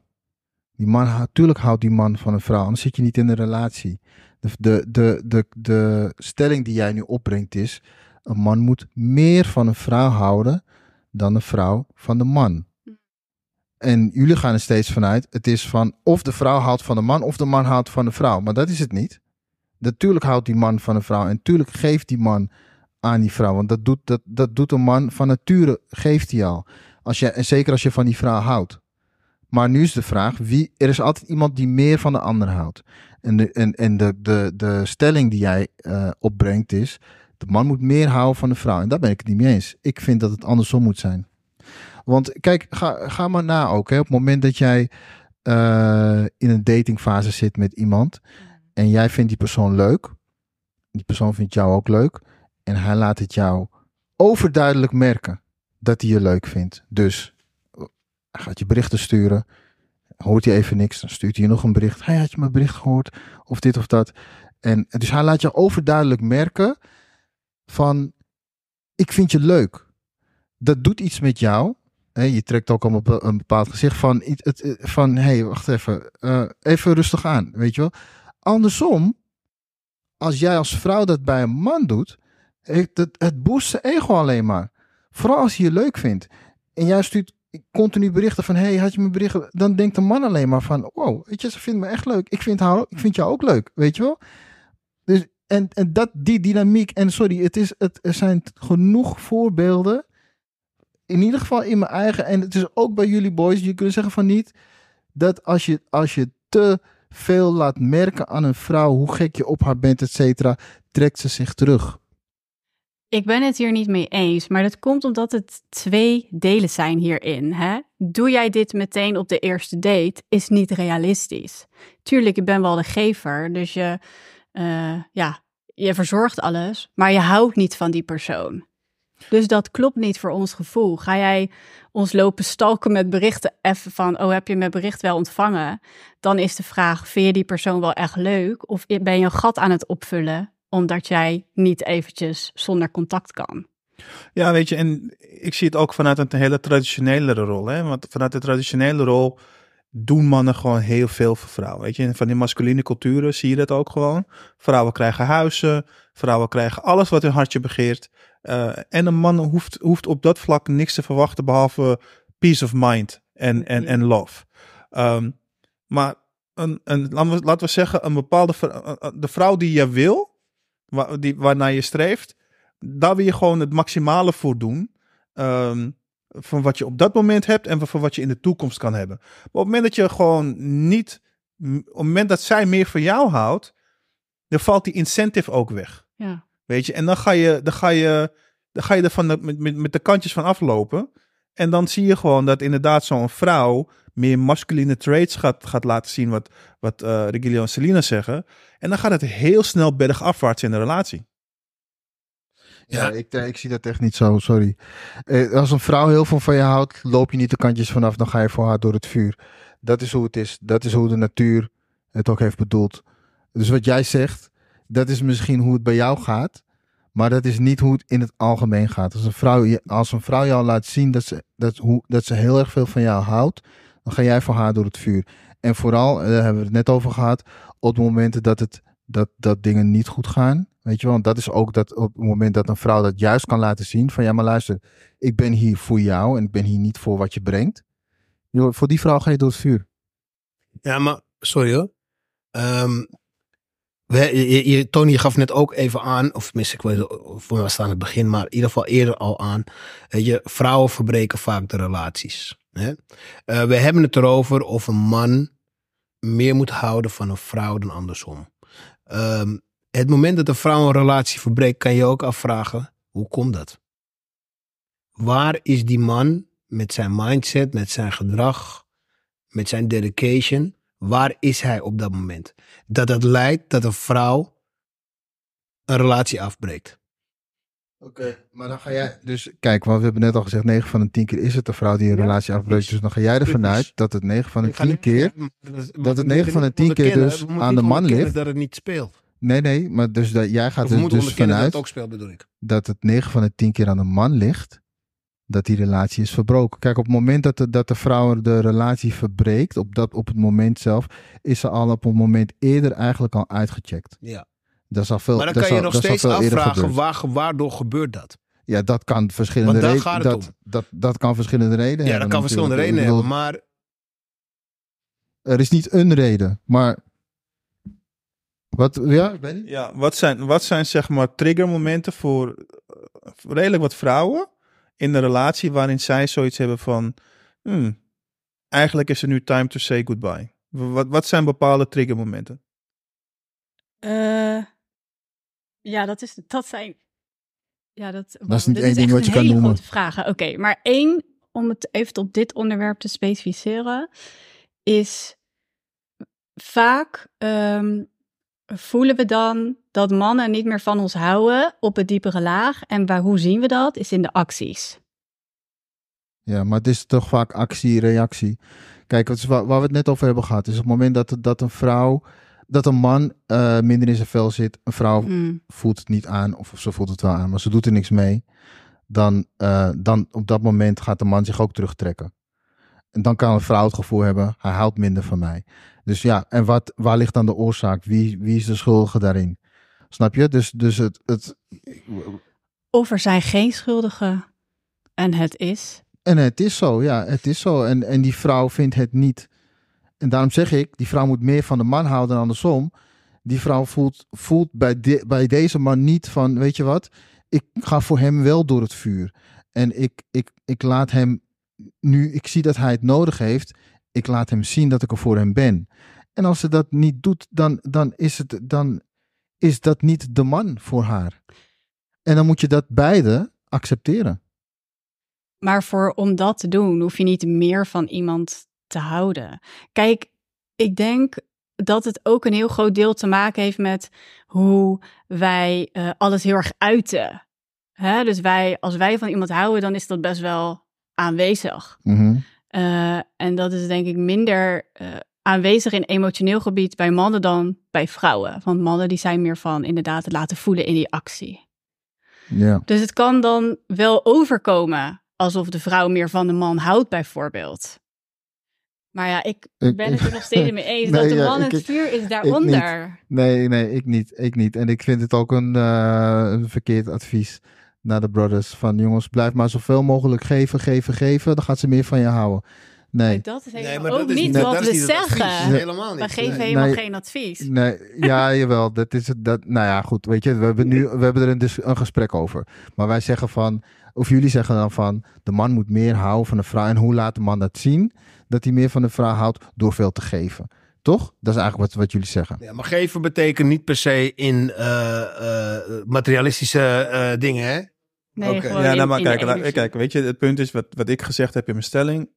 Die man, natuurlijk houdt die man van een vrouw, anders zit je niet in een relatie. De, de, de, de, de stelling die jij nu opbrengt is, een man moet meer van een vrouw houden dan een vrouw van de man. En jullie gaan er steeds vanuit, het is van of de vrouw houdt van de man of de man houdt van de vrouw. Maar dat is het niet. Natuurlijk houdt die man van een vrouw en natuurlijk geeft die man aan die vrouw. Want dat doet, dat, dat doet een man van nature, geeft hij al. Als je, en zeker als je van die vrouw houdt. Maar nu is de vraag, wie, er is altijd iemand die meer van de ander houdt. En de, en, en de, de, de stelling die jij eh, opbrengt is, de man moet meer houden van de vrouw. En daar ben ik het niet mee eens. Ik vind dat het andersom moet zijn. Want kijk, ga, ga maar na ook. Hè. Op het moment dat jij eh, in een datingfase zit met iemand en jij vindt die persoon leuk, die persoon vindt jou ook leuk, en hij laat het jou overduidelijk merken dat hij je leuk vindt. Dus hij gaat je berichten sturen, hoort hij even niks, dan stuurt hij je nog een bericht. Hij had je mijn bericht gehoord? Of dit of dat. En dus hij laat je overduidelijk merken van, ik vind je leuk. Dat doet iets met jou. Je trekt ook al op een bepaald gezicht van, het- van hé, hey, wacht even, eh, even rustig aan, weet je wel. Andersom, als jij als vrouw dat bij een man doet, het, het boost zijn ego alleen maar. Vooral als hij je leuk vindt. En jij stuurt continu berichten van, hey, had je mijn berichten? Dan denkt de man alleen maar van, wow, weet je, ze vindt me echt leuk. Ik vind, haar, ik vind jou ook leuk, weet je wel? Dus, en, en dat, die dynamiek, en sorry, het is, het, er zijn genoeg voorbeelden. In ieder geval in mijn eigen, en het is ook bij jullie boys, je kunt zeggen van niet, dat als je, als je te veel laat merken aan een vrouw, hoe gek je op haar bent, et cetera, trekt ze zich terug.
Ik ben het hier niet mee eens, maar dat komt omdat het twee delen zijn hierin. Hè? Doe jij dit meteen op de eerste date, is niet realistisch. Tuurlijk, je bent wel de gever, dus je, eh, ja, je verzorgt alles, maar je houdt niet van die persoon. Dus dat klopt niet voor ons gevoel. Ga jij ons lopen stalken met berichten even van, oh heb je mijn bericht wel ontvangen? Dan is de vraag, vind je die persoon wel echt leuk? Of ben je een gat aan het opvullen omdat jij niet eventjes zonder contact kan?
Ja, weet je, en ik zie het ook vanuit een hele traditionele rol. Hè? Want vanuit de traditionele rol doen mannen gewoon heel veel voor vrouwen. Weet je, van die masculine culturen zie je dat ook gewoon. Vrouwen krijgen huizen, vrouwen krijgen alles wat hun hartje begeert. Uh, en een man hoeft, hoeft op dat vlak niks te verwachten behalve peace of mind en, en, en love. Um, maar een, een, laten, we, laten we zeggen, een bepaalde, eh, eh, de vrouw die je wil, waar, die, waarnaar je streeft, daar wil je gewoon het maximale voor doen. ehm, van wat je op dat moment hebt en van wat je in de toekomst kan hebben. Maar op het moment dat je gewoon niet, op het moment dat zij meer van jou houdt, dan valt die incentive ook weg.
Ja.
Weet je, en dan ga je, dan ga je, dan ga je er van de, met, met, met de kantjes van aflopen. En dan zie je gewoon dat inderdaad zo'n vrouw meer masculine traits gaat, gaat laten zien, wat, wat eh Regilio en Selina zeggen. En dan gaat het heel snel bergafwaarts in de relatie.
Ja,
Ja.
ik, eh, ik zie dat echt niet zo, sorry. Eh, als een vrouw heel veel van je houdt, loop je niet de kantjes vanaf, dan ga je voor haar door het vuur. Dat is hoe het is. Dat is hoe de natuur het ook heeft bedoeld. Dus wat jij zegt, dat is misschien hoe het bij jou gaat, maar dat is niet hoe het in het algemeen gaat. Als een vrouw, als een vrouw jou laat zien dat ze, dat, hoe, dat ze heel erg veel van jou houdt, dan ga jij voor haar door het vuur. En vooral, eh, daar hebben we het net over gehad, op momenten dat, het, dat, dat dingen niet goed gaan. Weet je wel, want dat is ook dat op het moment dat een vrouw dat juist kan laten zien. Van ja, maar luister, ik ben hier voor jou en ik ben hier niet voor wat je brengt. Voor die vrouw ga je door het vuur.
Ja, maar sorry hoor. Ehm, we, Tony, gaf net ook even aan, of tenminste, ik voor was het aan het begin, maar in ieder geval eerder al aan. Weet je, vrouwen verbreken vaak de relaties. Hè? Eh, we hebben het erover of een man meer moet houden van een vrouw dan andersom. Ehm, het moment dat een vrouw een relatie verbreekt, kan je ook afvragen, hoe komt dat? Waar is die man met zijn mindset, met zijn gedrag, met zijn dedication, waar is hij op dat moment? Dat dat leidt dat een vrouw een relatie afbreekt.
Oké, maar dan ga jij. Dus kijk, want we hebben net al gezegd: 9 van de 10 keer is het een vrouw die een
Ja,
relatie afbreekt. Dus dan ga jij ervan uit dat het 9 van de
Ik ga
10
niet-
keer. dat het negen van de tien keer dus aan de man ligt.
Dat het niet speelt.
Nee, nee, maar dus dat, jij gaat er dus
dat
vanuit
het ook speelt, bedoel ik.
dat het 9 van de 10 keer aan de man ligt, dat die relatie is verbroken. Kijk, op het moment dat de, dat de vrouw de relatie verbreekt, op, dat, op het moment zelf, is ze al op een moment eerder eigenlijk al uitgecheckt.
Ja.
Dat is al veel,
Maar dan
dat
kan je
al-
nog steeds afvragen, waar, waardoor gebeurt dat?
Ja, dat kan verschillende redenen.
gaat het
Dat,
om.
dat, dat kan verschillende redenen
Ja,
hebben.
dat kan verschillende redenen hebben, maar
Er is niet een reden, maar. Wat, ja.
Ja, wat zijn, wat zijn zeg maar triggermomenten voor eh, redelijk wat vrouwen in een relatie waarin zij zoiets hebben van, hmm, eigenlijk is het nu time to say goodbye. Wat, wat zijn bepaalde triggermomenten?
Eh, ja, dat, is, dat zijn. Ja, dat,
Dat is niet één ding wat je kan noemen.
grote vragen. Oké, maar één, om het even op dit onderwerp te specificeren, is vaak ehm, voelen we dan dat mannen niet meer van ons houden op het diepere laag. En waar, hoe zien we dat? Is in de acties.
Ja, maar het is toch vaak actie, reactie. Kijk, wat waar, waar we het net over hebben gehad, is op het moment dat, dat een vrouw, dat een man eh, minder in zijn vel zit, een vrouw
Hmm.
voelt het niet aan, of ze voelt het wel aan, maar ze doet er niks mee, dan, eh, dan op dat moment gaat de man zich ook terugtrekken. En dan kan een vrouw het gevoel hebben, hij houdt minder van mij. Dus ja, en wat, waar ligt dan de oorzaak? Wie, wie is de schuldige daarin? Snap je? Dus, dus het, het,
Of er zijn geen schuldigen en het is.
En het is zo, ja, het is zo. En, en die vrouw vindt het niet. En daarom zeg ik, die vrouw moet meer van de man houden dan andersom. Die vrouw voelt, voelt bij, de- bij deze man niet van, weet je wat, ik ga voor hem wel door het vuur. En ik, ik, ik laat hem, nu ik zie dat hij het nodig heeft, ik laat hem zien dat ik er voor hem ben. En als ze dat niet doet, dan, dan, is, het, dan is dat niet de man voor haar. En dan moet je dat beide accepteren.
Maar voor om dat te doen, hoef je niet meer van iemand te houden. Kijk, ik denk dat het ook een heel groot deel te maken heeft met hoe wij eh, alles heel erg uiten. Dus wij, als wij van iemand houden, dan is dat best wel aanwezig.
Mhm.
Eh, en dat is denk ik minder eh, aanwezig in emotioneel gebied bij mannen dan bij vrouwen. Want mannen die zijn meer van inderdaad het laten voelen in die actie.
Ja.
Dus het kan dan wel overkomen alsof de vrouw meer van de man houdt, bijvoorbeeld. Maar ja, ik ben het er nog steeds mee eens
Nee,
dat de
ja,
man
ik-
het vuur is daaronder.
Nee, nee, ik niet. Ik niet. En ik vind het ook een, eh, een verkeerd advies naar de brothers. Van jongens, blijf maar zoveel mogelijk geven, geven, geven. Dan gaat ze meer van je houden. Nee.
Dat is
Nee,
helemaal
maar
ook
dat is
niet wat we
niet
zeggen.
Helemaal niet.
We geven
Nee.
helemaal
Nee.
geen advies.
Nee, ja, jawel. Dat is het. Dat, nou ja, goed. Weet je, we hebben nu we hebben er een, een gesprek over. Maar wij zeggen van, of jullie zeggen dan van, de man moet meer houden van de vrouw. En hoe laat de man dat zien? Dat hij meer van de vrouw houdt door veel te geven. Toch? Dat is eigenlijk wat, wat jullie zeggen.
Ja, maar geven betekent niet per se in eh, eh, materialistische eh, dingen, hè?
Nee,
Oké.
gewoon
Ja,
in-
nou, maar kijk, la- kijk, weet je, het punt is wat, wat ik gezegd heb in mijn stelling.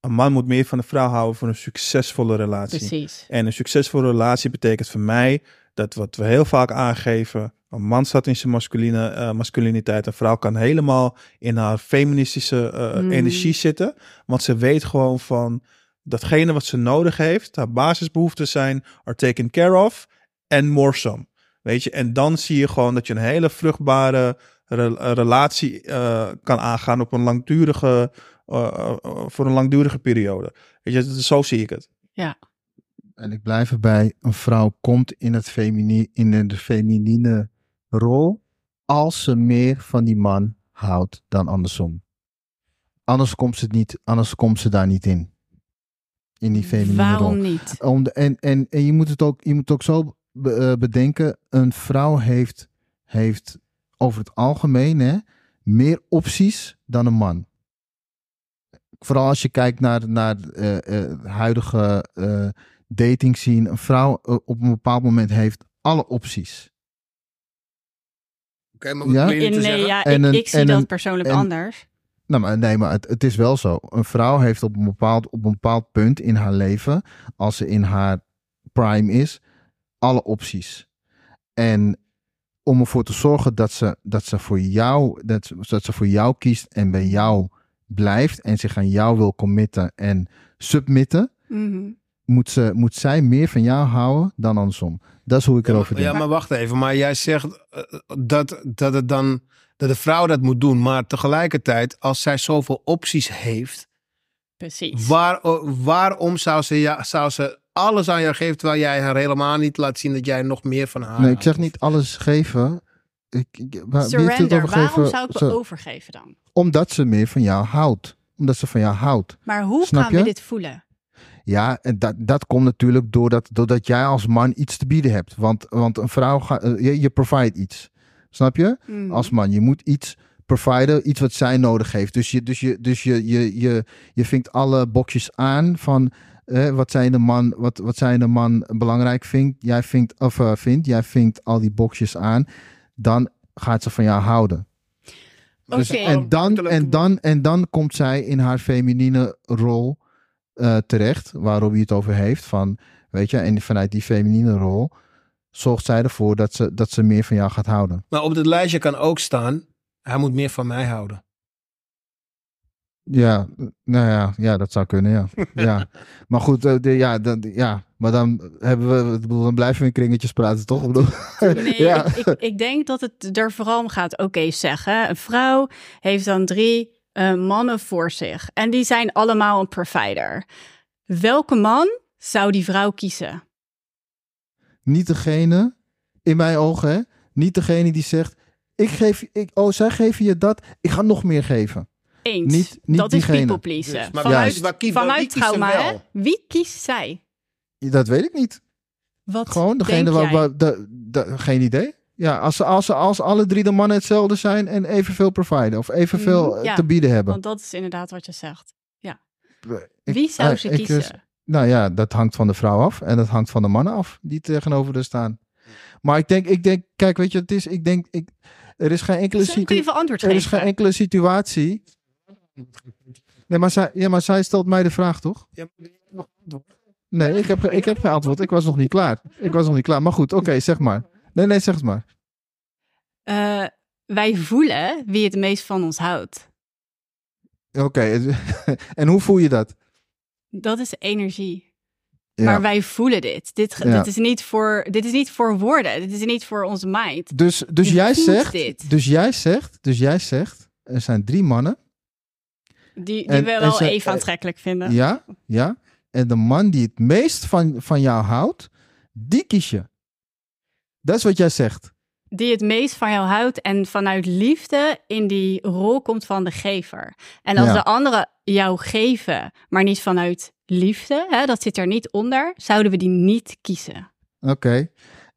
Een man moet meer van de vrouw houden voor een succesvolle relatie.
Precies.
En een succesvolle relatie betekent voor mij dat wat we heel vaak aangeven. Een man staat in zijn masculine, eh, masculiniteit. Een vrouw kan helemaal in haar feministische eh,
Mm.
energie zitten. Want ze weet gewoon van datgene wat ze nodig heeft. Haar basisbehoeften zijn are taken care of. En more some. Weet je, en dan zie je gewoon dat je een hele vruchtbare re- relatie eh, kan aangaan op een langdurige, eh, eh, voor een langdurige periode. Weet je, dat- zo zie ik het.
En ik blijf erbij, een vrouw komt in, het femini, in de feminine rol als ze meer van die man houdt dan andersom. Anders komt ze, niet, anders komt ze daar niet in. In die feminine rol.
Waarom niet?
Om de, en, en, en je moet het ook, je moet ook zo be- eh, bedenken, een vrouw heeft, heeft over het algemeen hè, meer opties dan een man. Vooral als je kijkt naar, naar eh, eh, huidige eh dating scene. Een vrouw op een bepaald moment heeft alle opties.
Oké, maar wat
Ja?
nee,
zeggen?
ja,
En
ik,
een-
ik zie
en
dat
een-
persoonlijk
en-
anders.
Nou, maar nee, maar het, het is wel zo. Een vrouw heeft op een, bepaald, op een bepaald punt in haar leven, als ze in haar prime is, alle opties. En om ervoor te zorgen dat ze, dat ze, voor, jou, dat, ze- dat ze voor jou kiest en bij jou blijft en zich aan jou wil committen en submitten,
Mhm.
moet, ze, moet zij meer van jou houden dan andersom. Dat is hoe ik erover denk.
ja, maar wacht even. Maar jij zegt eh, dat, dat het dan dat de vrouw dat moet doen. Maar tegelijkertijd, als zij zoveel opties heeft,
Precies.
waar, eh, waarom zou ze, ja, zou ze alles aan jou geven terwijl jij haar helemaal niet laat zien dat jij nog meer van haar
Nee, ik zeg niet alles geven. Ik, waar-
Surrender. Waarom zou ik me overgeven dan?
Omdat ze meer van jou houdt. Omdat ze van jou houdt.
Maar hoe
Snap
gaan we
je?
dit voelen?
Ja, en dat, dat komt natuurlijk doordat, doordat jij als man iets te bieden hebt. Want, want een vrouw, gaat, eh, je, je provide iets. Snap je?
Mhm.
Als man, je moet iets providen, iets wat zij nodig heeft. Dus je, dus je, dus je, je, je, je vinkt alle bokjes aan van eh, wat, zij de man, wat, wat zij de man belangrijk vindt. Jij vindt, of, eh, vindt, jij vinkt al die bokjes aan. Dan gaat ze van jou houden. Dus,
Oké.
en, dan, en, dan, en dan komt zij in haar feminine rol eh, terecht, waarom hij het over heeft. Van, weet je, en vanuit die feminine rol zorgt zij ervoor dat ze, dat ze meer van jou gaat houden.
Maar op het lijstje kan ook staan, hij moet meer van mij houden.
Ja, nou ja, ja dat zou kunnen, ja. ja. Maar goed, eh, de, ja, dan, ja, maar dan, hebben we, bedoel, dan blijven we in kringetjes praten, toch? Ik bedoel,
Nee,
ja.
ik, ik, ik denk dat het er vooral om gaat. Oké, zeggen. Een vrouw heeft dan drie eh, mannen voor zich. En die zijn allemaal een provider. Welke man zou die vrouw kiezen?
Niet degene, in mijn ogen, hè, niet degene die zegt, ik geef, ik, oh, zij geven je dat, ik ga nog meer geven.
Eens.
Niet- niet
dat is people pleasen.
Dus, maar
vanuit
Juist.
waar
vanuit
wie
trauma, hè? Wie kiest zij?
Dat weet ik niet.
Wat
Gewoon degene
denk
waar,
jij?
waar de, de- geen idee. Ja, als, ze, als, ze, als alle drie de mannen hetzelfde zijn en evenveel providen of evenveel
Mhm,
eh,
ja,
te bieden hebben.
Want dat is inderdaad wat je zegt.
Ik-
Wie zou
eh,
ze
ik,
kiezen?
Nou ja, dat hangt van de vrouw af en dat hangt van de mannen af die tegenover er staan. Maar ik denk, ik denk, kijk, weet je, het is, ik denk, ik, er is geen enkele situatie.
even antwoord
Er is geen enkele situatie. Nee, maar zij, ja, maar zij stelt mij de vraag, toch? Nee, ik heb, ik heb geen antwoord. Ik was nog niet klaar. Ik was nog niet klaar. Maar goed, oké, zeg maar. Nee, nee, zeg het maar.
Eh, wij voelen wie het meest van ons houdt.
Oké, en hoe voel je dat?
Dat is energie.
Ja.
Maar wij voelen dit. Dit,
Ja.
dit, is niet voor, dit is niet voor woorden. Dit is niet voor onze mind.
Dus, dus
Je
jij zegt,
dit.
dus jij zegt, dus jij zegt, er zijn drie mannen.
Die, die
En-
we wel
ze-
even aantrekkelijk vinden.
Ja, ja. En de man die het meest van, van jou houdt, die kies je. Dat is wat jij zegt.
Die het meest van jou houdt en vanuit liefde in die rol komt van de gever. En als
Ja.
de anderen jou geven, maar niet vanuit liefde, hè, dat zit er niet onder, zouden we die niet kiezen.
Oké.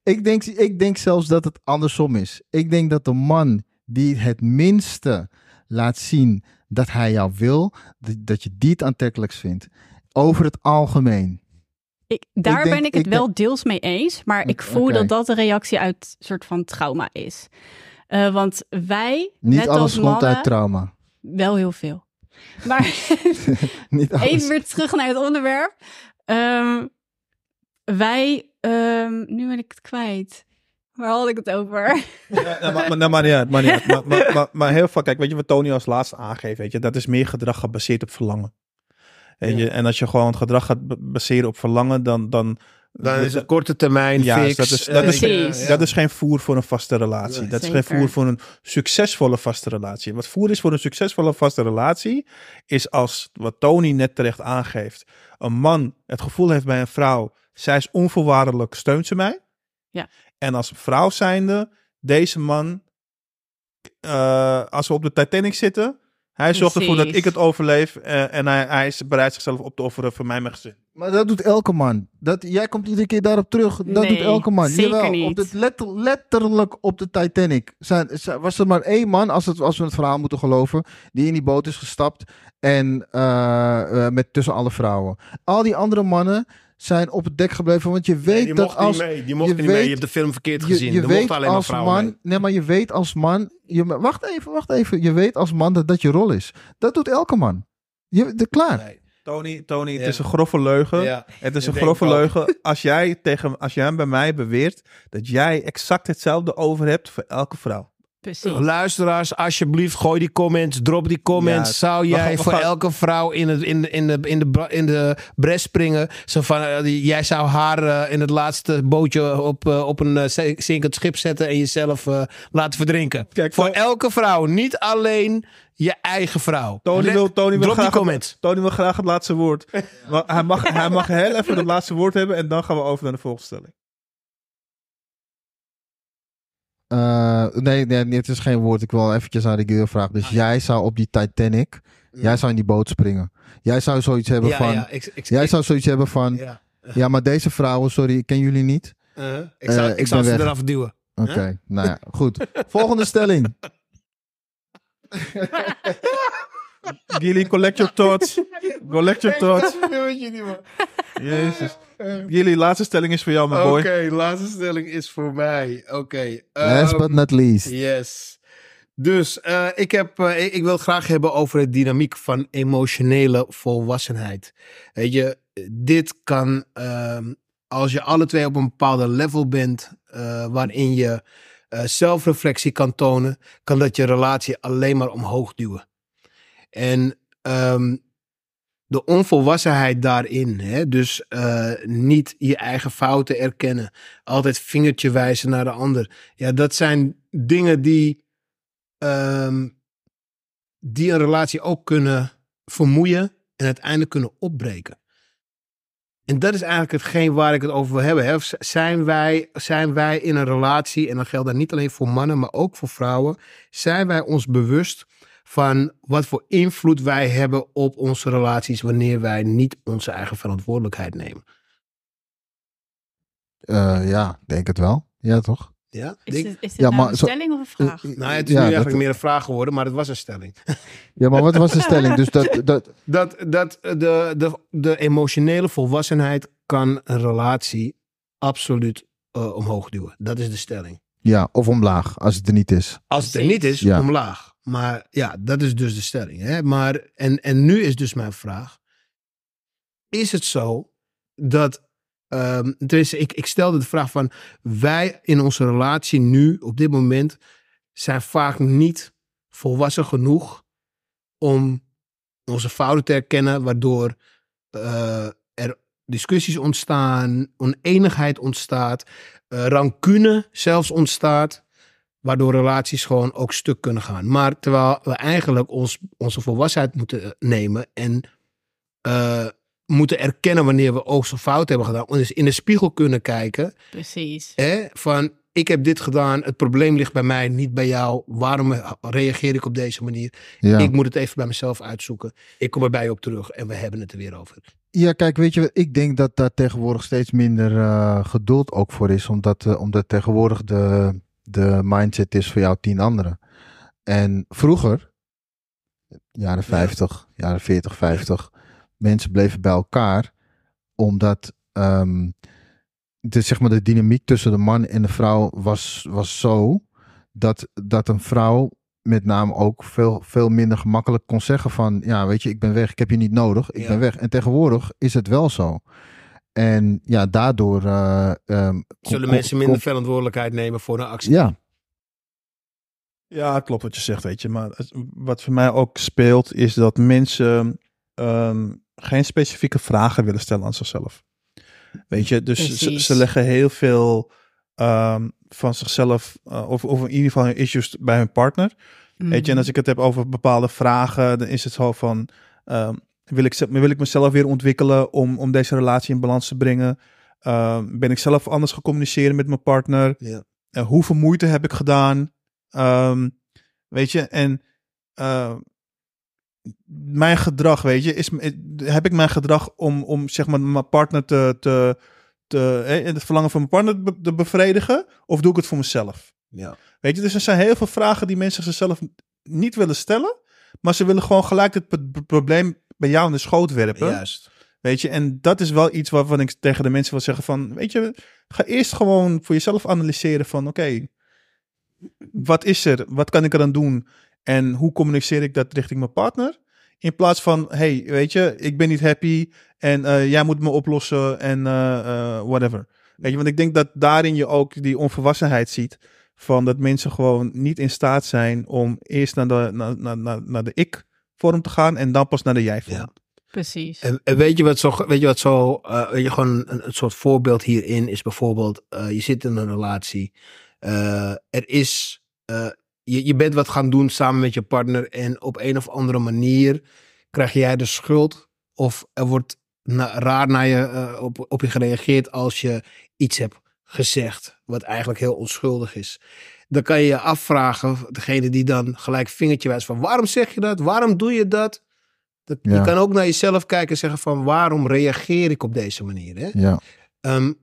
Ik, denk, ik denk zelfs dat het andersom is. Ik denk dat de man die het minste laat zien dat hij jou wil, dat, dat je die het aantrekkelijkst vindt. Over het algemeen.
Ik, daar
denk-
ben ik het
ik
wel deels mee eens, maar ik voel dat dat een reactie uit soort van trauma is. Eh, want wij,
Niet
net
alles
als
komt
mannen,
uit trauma.
wel heel veel. Maar
Niet alles.
even weer terug naar het onderwerp. Ehm, wij, ehm, nu ben ik het kwijt. Waar had ik het over?
Ja, maar, maar, maar, niet uit, maar, niet uit. maar, maar, maar, maar heel vaak, kijk, weet je wat Tony als laatste aangeeft, weet je, dat is meer gedrag gebaseerd op verlangen. Weet je, en als je gewoon het gedrag gaat baseren op verlangen, dan... dan
Dan is het korte termijn
Ja,
fix.
dat is,
eh,
dat, is,
Precies.
dat is geen voer voor een vaste relatie. Dat is geen voer voor een succesvolle vaste relatie. Wat voer is voor een succesvolle vaste relatie, is als, wat Tony net terecht aangeeft, een man het gevoel heeft bij een vrouw, zij is onvoorwaardelijk, steunt ze mij.
Ja.
En als vrouw zijnde, deze man, eh, als we op de Titanic zitten, hij zorgt ervoor dat ik het overleef eh, en hij, hij is bereid zichzelf op te offeren voor mij mijn gezin.
Maar dat doet elke man. Dat, jij komt iedere keer daarop terug. Dat
Nee,
doet elke man.
zeker
Jawel,
niet.
Op letter, letterlijk op de Titanic. Zijn, zijn- was er maar één man, als, het, als we het verhaal moeten geloven, die in die boot is gestapt. En eh, eh, met tussen alle vrouwen. Al die andere mannen zijn op het dek gebleven. Want je weet
Nee,
dat
mocht
als.
niet mee. Die mocht
je
niet mee.
weet-
Je hebt de film verkeerd
Je,
gezien.
je
er
weet
alleen maar
als
vrouwen
man.
mee.
Nee, maar je weet als man. Je, wacht even, wacht even. Je weet als man dat dat je rol is. Dat doet elke man. Je, de, klaar.
Nee.
Tony, Tony het
Ja.
is een grove leugen.
Ja.
Het is een grove
ook.
leugen als jij, tegen, als jij bij mij beweert dat jij exact hetzelfde over hebt voor elke vrouw.
Precies.
Luisteraars, alsjeblieft, gooi die comments, drop die comments.
Ja,
Zou jij
gaan-
voor
gaan-
elke vrouw in, het, in, de, in, de, in, de, in de bres springen? Zo van, eh, die- jij zou haar eh, in het laatste bootje op, eh, op een zinkend schip zetten en jezelf laten verdrinken.
Kijk,
voor
To-
elke vrouw, niet alleen je eigen vrouw.
Tony
Let-
wil, Tony wil
drop die
graag
comments.
Het, Tony wil graag het laatste woord. Hij, mag, hij mag heel even het laatste woord hebben en dan gaan we over naar de volgende stelling.
Eh, nee, nee, nee, het is geen woord. Ik wil eventjes aan de vragen. Dus jij zou op die Titanic, jij zou in die boot springen. Jij zou zoiets hebben
Ja,
van,
ja, ik, ik,
jij
ik-
zou zoiets hebben van, ja,
ja.
maar deze vrouwen, sorry, ik ken jullie niet.
Uh, ik zou,
Eh,
ik
ik
zou ze
weg.
eraf duwen.
Oké, nou ja, goed. Volgende stelling.
Gilly, collect your thoughts. Collect your thoughts. Jezus. Gilly, laatste stelling is voor jou, mijn boy.
Oké, laatste stelling is voor mij. Oké.
Last
ehm,
but not least.
Yes. Dus eh, ik, heb, eh, ik, ik wil het graag hebben over de dynamiek van emotionele volwassenheid. Weet je, dit kan, ehm, als je alle twee op een bepaalde level bent, eh, waarin je eh, zelfreflectie kan tonen, kan dat je relatie alleen maar omhoog duwen. En ehm, de onvolwassenheid daarin, hè, dus eh, niet je eigen fouten erkennen, altijd vingertje wijzen naar de ander. Ja, dat zijn dingen die, ehm, die een relatie ook kunnen vermoeien en uiteindelijk kunnen opbreken. En dat is eigenlijk hetgeen waar ik het over wil hebben. Hè. Zijn, wij, zijn wij in een relatie, en dat geldt dan niet alleen voor mannen, maar ook voor vrouwen, zijn wij ons bewust van wat voor invloed wij hebben op onze relaties wanneer wij niet onze eigen verantwoordelijkheid nemen?
Eh, ja, denk het wel. Ja, toch?
Ja,
Is
Denk-
dit, is
Ja,
nou
maar
een
zo-
stelling of een vraag?
Nou, het is
ja,
nu
dat-
eigenlijk meer een vraag geworden, maar het was een stelling.
Ja, maar wat was de stelling? Dus dat, dat,
dat, dat de, de, de emotionele volwassenheid kan een relatie absoluut eh, omhoog duwen. Dat is de stelling.
ja, of omlaag, als het er niet is.
Als het er niet is,
Ja.
omlaag. Maar ja, dat is dus de stelling. Hè? Maar, en, en nu is dus mijn vraag. Is het zo dat... tenminste, ik, ik stelde de vraag van... Wij in onze relatie nu, op dit moment... zijn vaak niet volwassen genoeg... om onze fouten te herkennen... waardoor eh, er discussies ontstaan... oneenigheid ontstaat... eh, rancune zelfs ontstaat waardoor relaties gewoon ook stuk kunnen gaan. Maar terwijl we eigenlijk ons, onze volwassenheid moeten eh, nemen en eh, moeten erkennen wanneer we ook zo'n fout hebben gedaan. En dus in de spiegel kunnen kijken
Precies.
hè, van ik heb dit gedaan, het probleem ligt bij mij, niet bij jou. Waarom reageer ik op deze manier?
Ja.
Ik moet het even bij mezelf uitzoeken. Ik kom erbij op terug en we hebben het er weer over.
Ja, kijk, weet je, ik denk dat daar tegenwoordig steeds minder eh, geduld ook voor is, omdat, eh, omdat tegenwoordig de, de mindset is voor jou tien anderen. En vroeger, jaren 50, jaren 40, 50, mensen bleven bij elkaar, omdat ehm, de, zeg maar, de dynamiek tussen de man en de vrouw was, was zo dat, dat een vrouw met name ook veel, veel minder gemakkelijk kon zeggen van, ja, weet je, ik ben weg, ik heb je niet nodig, ik
Ja.
ben weg. En tegenwoordig is het wel zo. En ja, daardoor... eh, ehm,
Zullen mensen minder verantwoordelijkheid nemen voor een actie?
Ja,
Ja, klopt wat je zegt, weet je. Maar het- wat voor mij ook speelt, is dat mensen ehm, geen specifieke vragen willen stellen aan zichzelf. Weet je, dus ze, leggen heel veel ehm, van zichzelf, eh, of, of in ieder geval hun issues bij hun partner. Weet je, en als ik het heb over bepaalde vragen, dan is het zo van, ehm, wil, ik, wil ik mezelf weer ontwikkelen om, om deze relatie in balans te brengen? Ehm, ben ik zelf anders gecommuniceren met mijn partner?
Ja.
Eh, hoeveel moeite heb ik gedaan? Ehm, weet je, en eh, mijn gedrag, weet je, is, eh, heb ik mijn gedrag om, om zeg maar mijn partner te, te, te eh, het verlangen van mijn partner te be- te bevredigen? Of doe ik het voor mezelf?
Ja.
Weet je, dus er zijn heel veel vragen die mensen zichzelf niet willen stellen, maar ze willen gewoon gelijk het probleem bij jou in de schoot werpen.
Juist.
Weet je, en dat is wel iets waarvan ik tegen de mensen wil zeggen van, weet je, ga eerst gewoon voor jezelf analyseren van, oké, wat is er? Wat kan ik eraan doen? En hoe communiceer ik dat richting mijn partner? In plaats van, hey, weet je, ik ben niet happy en eh, jij moet me oplossen en eh, eh, whatever. Weet je, want ik denk dat daarin je ook die onvolwassenheid ziet van dat mensen gewoon niet in staat zijn om eerst naar de, naar, naar, naar, naar de ik-vorm te gaan en dan pas naar de jij-vorm.
Ja.
Precies.
En, en weet je wat zo, weet je wat zo, eh, weet je, gewoon een, een soort voorbeeld hierin is bijvoorbeeld, eh, je zit in een relatie, eh, er is, eh, je, je bent wat gaan doen samen met je partner en op een of andere manier krijg jij de schuld of er wordt na- raar naar je, op, op je gereageerd als je iets hebt gezegd wat eigenlijk heel onschuldig is. Dan kan je je afvragen, degene die dan gelijk vingertje wijst van waarom zeg je dat, waarom doe je dat? Dat, Je kan ook naar jezelf kijken en zeggen van waarom reageer ik op deze manier? Hè?
ja.
Ehm,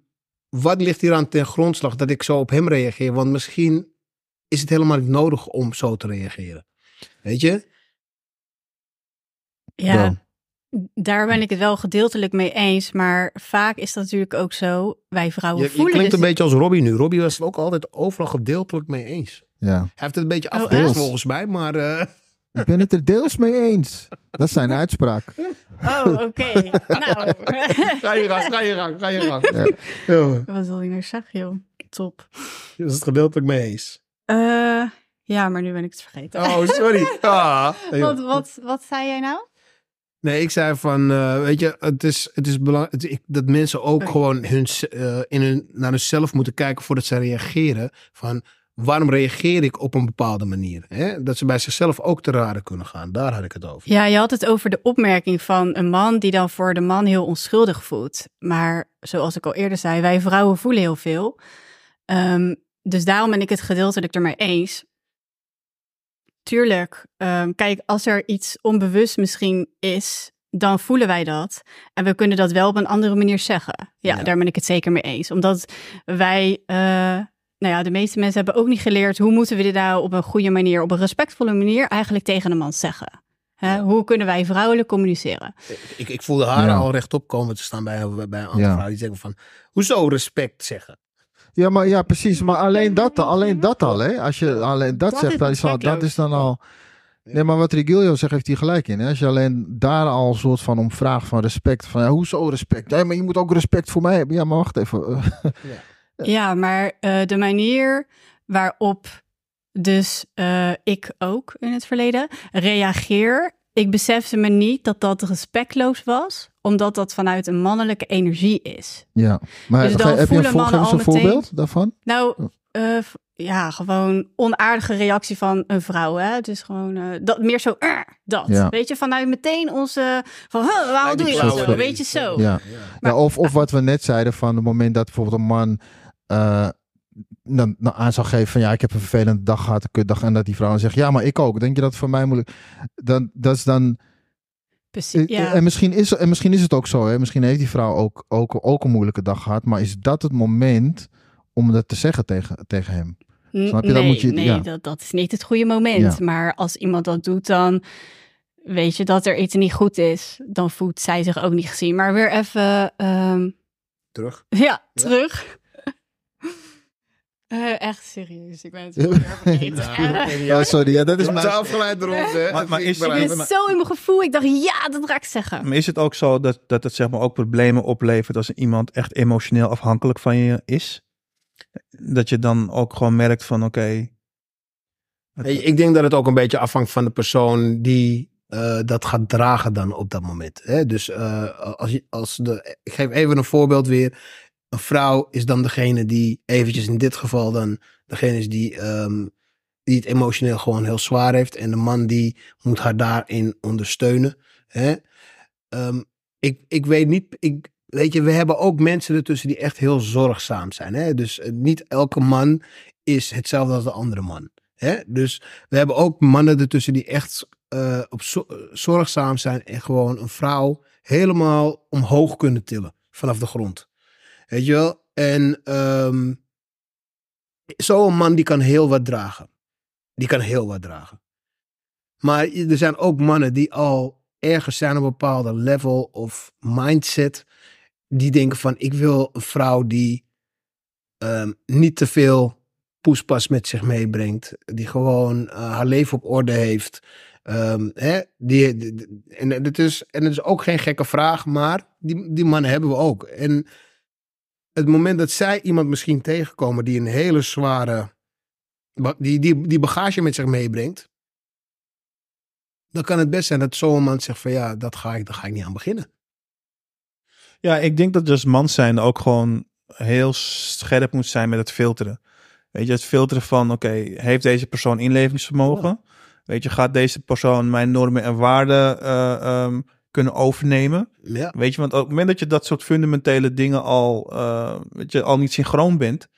wat ligt hier aan ten grondslag dat ik zo op hem reageer? Want misschien is het helemaal niet nodig om zo te reageren. Weet je?
Ja. Daar ben ik het wel gedeeltelijk mee eens. Maar vaak is dat natuurlijk ook zo. Wij vrouwen
Je, je
voelen
klinkt
dus-
een beetje als Robbie nu. Robbie was het ook altijd overal gedeeltelijk mee eens.
ja.
Hij heeft het een beetje
Oh,
echt?
volgens mij, maar eh,
Ik ben het er deels mee eens. Dat is zijn uitspraak.
Oh, oké. nou,
ga je gang, ga je gang, ga je gang.
Ja.
Ja,
wat wil je nou zeggen, joh? Top.
je was het gedeeltelijk mee eens.
Eh, ja, maar nu ben ik het vergeten.
Oh, sorry. Ah.
wat, wat, wat zei jij nou?
Nee, ik zei van, eh, weet je, het is, het is belangrijk dat mensen ook gewoon hun, eh, in hun, naar hunzelf moeten kijken voordat ze reageren. Van, waarom reageer ik op een bepaalde manier? Hè? Dat ze bij zichzelf ook te raden kunnen gaan. Daar had ik het over.
Ja, je had het over de opmerking van een man die dan voor de man heel onschuldig voelt. Maar zoals ik al eerder zei, wij vrouwen voelen heel veel. Ehm, dus daarom ben ik het gedeeltelijk ermee eens. Tuurlijk, ehm, kijk, als er iets onbewust misschien is, dan voelen wij dat. En we kunnen dat wel op een andere manier zeggen. Ja,
Ja.
daar ben ik het zeker mee eens. Omdat wij, eh, nou ja, de meeste mensen hebben ook niet geleerd hoe moeten we dit nou op een goede manier, op een respectvolle manier eigenlijk tegen een man zeggen. Hè?
Ja.
Hoe kunnen wij vrouwelijk communiceren?
Ik, ik voelde haar
Ja.
al rechtop komen te staan bij, bij een andere
Ja.
vrouw. Die zeggen van, hoezo respect zeggen?
Ja, maar ja, precies. Maar alleen dat, alleen dat al, hè. Als je alleen dat,
Dat
zegt,
is
dan is al, dat is dan al... Nee, maar wat Rigilio zegt, heeft hij gelijk in. Hè? Als je alleen daar al een soort van om vraagt van respect. Van, ja, hoezo respect? Ja, maar je moet ook respect voor mij hebben. Ja, maar wacht even.
Ja, maar eh, de manier waarop dus eh, ik ook in het verleden reageer, ik besefte me niet dat dat respectloos was, omdat dat vanuit een mannelijke energie is.
Ja, maar
Dus dan
heb je een,
mannen
een
meteen-
voorbeeld daarvan?
Nou, eh, ja, gewoon onaardige reactie van een vrouw, hè? Dus gewoon eh, dat meer zo, "Arr", dat.
Ja.
Weet je, vanuit meteen onze van, "Huh, waarom doe je dat zo? Weet je zo.
Ja.
Maar-
ja of, of wat we net zeiden van het moment dat bijvoorbeeld een man eh, dan, dan aan zou geven van ja, ik heb een vervelende dag gehad, een kutdag. En dat die vrouw dan zegt, ja, maar ik ook. Denk je dat het voor mij moeilijk? Dan, dat is dan...
Precies, ja.
En, misschien is, en misschien is het ook zo. Hè? Misschien heeft die vrouw ook, ook, ook een moeilijke dag gehad. Maar is dat het moment om dat te zeggen tegen, tegen hem? Snap je? Dan
nee,
moet je-
nee
ja.
dat, dat is niet het goede moment.
Ja.
Maar als iemand dat doet, dan weet je dat er iets niet goed is. Dan voelt zij zich ook niet gezien. Maar weer even, ehm,
Terug.
ja, terug. Eh, echt serieus, ik ben het vergeten.
Ja, sorry, ja, dat is mijn...
afgeleid door ons, hè?
Maar- maar is-
Ik
maar-
ben zo in mijn gevoel, ik dacht, ja, dat ga ik zeggen.
Maar is het ook zo dat, dat het zeg maar ook problemen oplevert als iemand echt emotioneel afhankelijk van je is? Dat je dan ook gewoon merkt van oké. het-
Hey, ik denk dat het ook een beetje afhangt van de persoon die eh, dat gaat dragen dan op dat moment. Hè? Dus eh, als je, als de, ik geef even een voorbeeld weer. Een vrouw is dan degene die eventjes in dit geval dan degene is die, ehm, die het emotioneel gewoon heel zwaar heeft. En de man die moet haar daarin ondersteunen. Hè? Ehm, ik, ik weet niet, ik, weet je, we hebben ook mensen ertussen die echt heel zorgzaam zijn. Hè? Dus eh, niet elke man is hetzelfde als de andere man. Hè? Dus we hebben ook mannen ertussen die echt eh, op zo- zorgzaam zijn en gewoon een vrouw helemaal omhoog kunnen tillen vanaf de grond. Weet je wel? En ehm zo'n man die kan heel wat dragen. Die kan heel wat dragen. Maar er zijn ook mannen die al ergens zijn op een bepaalde level of mindset. Die denken van ik wil een vrouw die ehm, niet te veel poespas met zich meebrengt. Die gewoon eh, haar leven op orde heeft. Ehm, hè? Die- die- en, het is, en het is ook geen gekke vraag, maar die, die mannen hebben we ook. En het moment dat zij iemand misschien tegenkomen die een hele zware, die, die, die bagage met zich meebrengt, dan kan het best zijn dat zo'n man zegt van ja, dat ga ik, daar ga ik niet aan beginnen.
Ja, ik denk dat als man zijn ook gewoon heel scherp moet zijn met het filteren. Weet je, het filteren van, oké, heeft deze persoon inlevingsvermogen? Weet je, gaat deze persoon mijn normen en waarden eh, ehm, kunnen overnemen?
Ja,
Weet je, want op het moment dat je dat soort fundamentele dingen al, eh, weet je, al niet synchroon bent,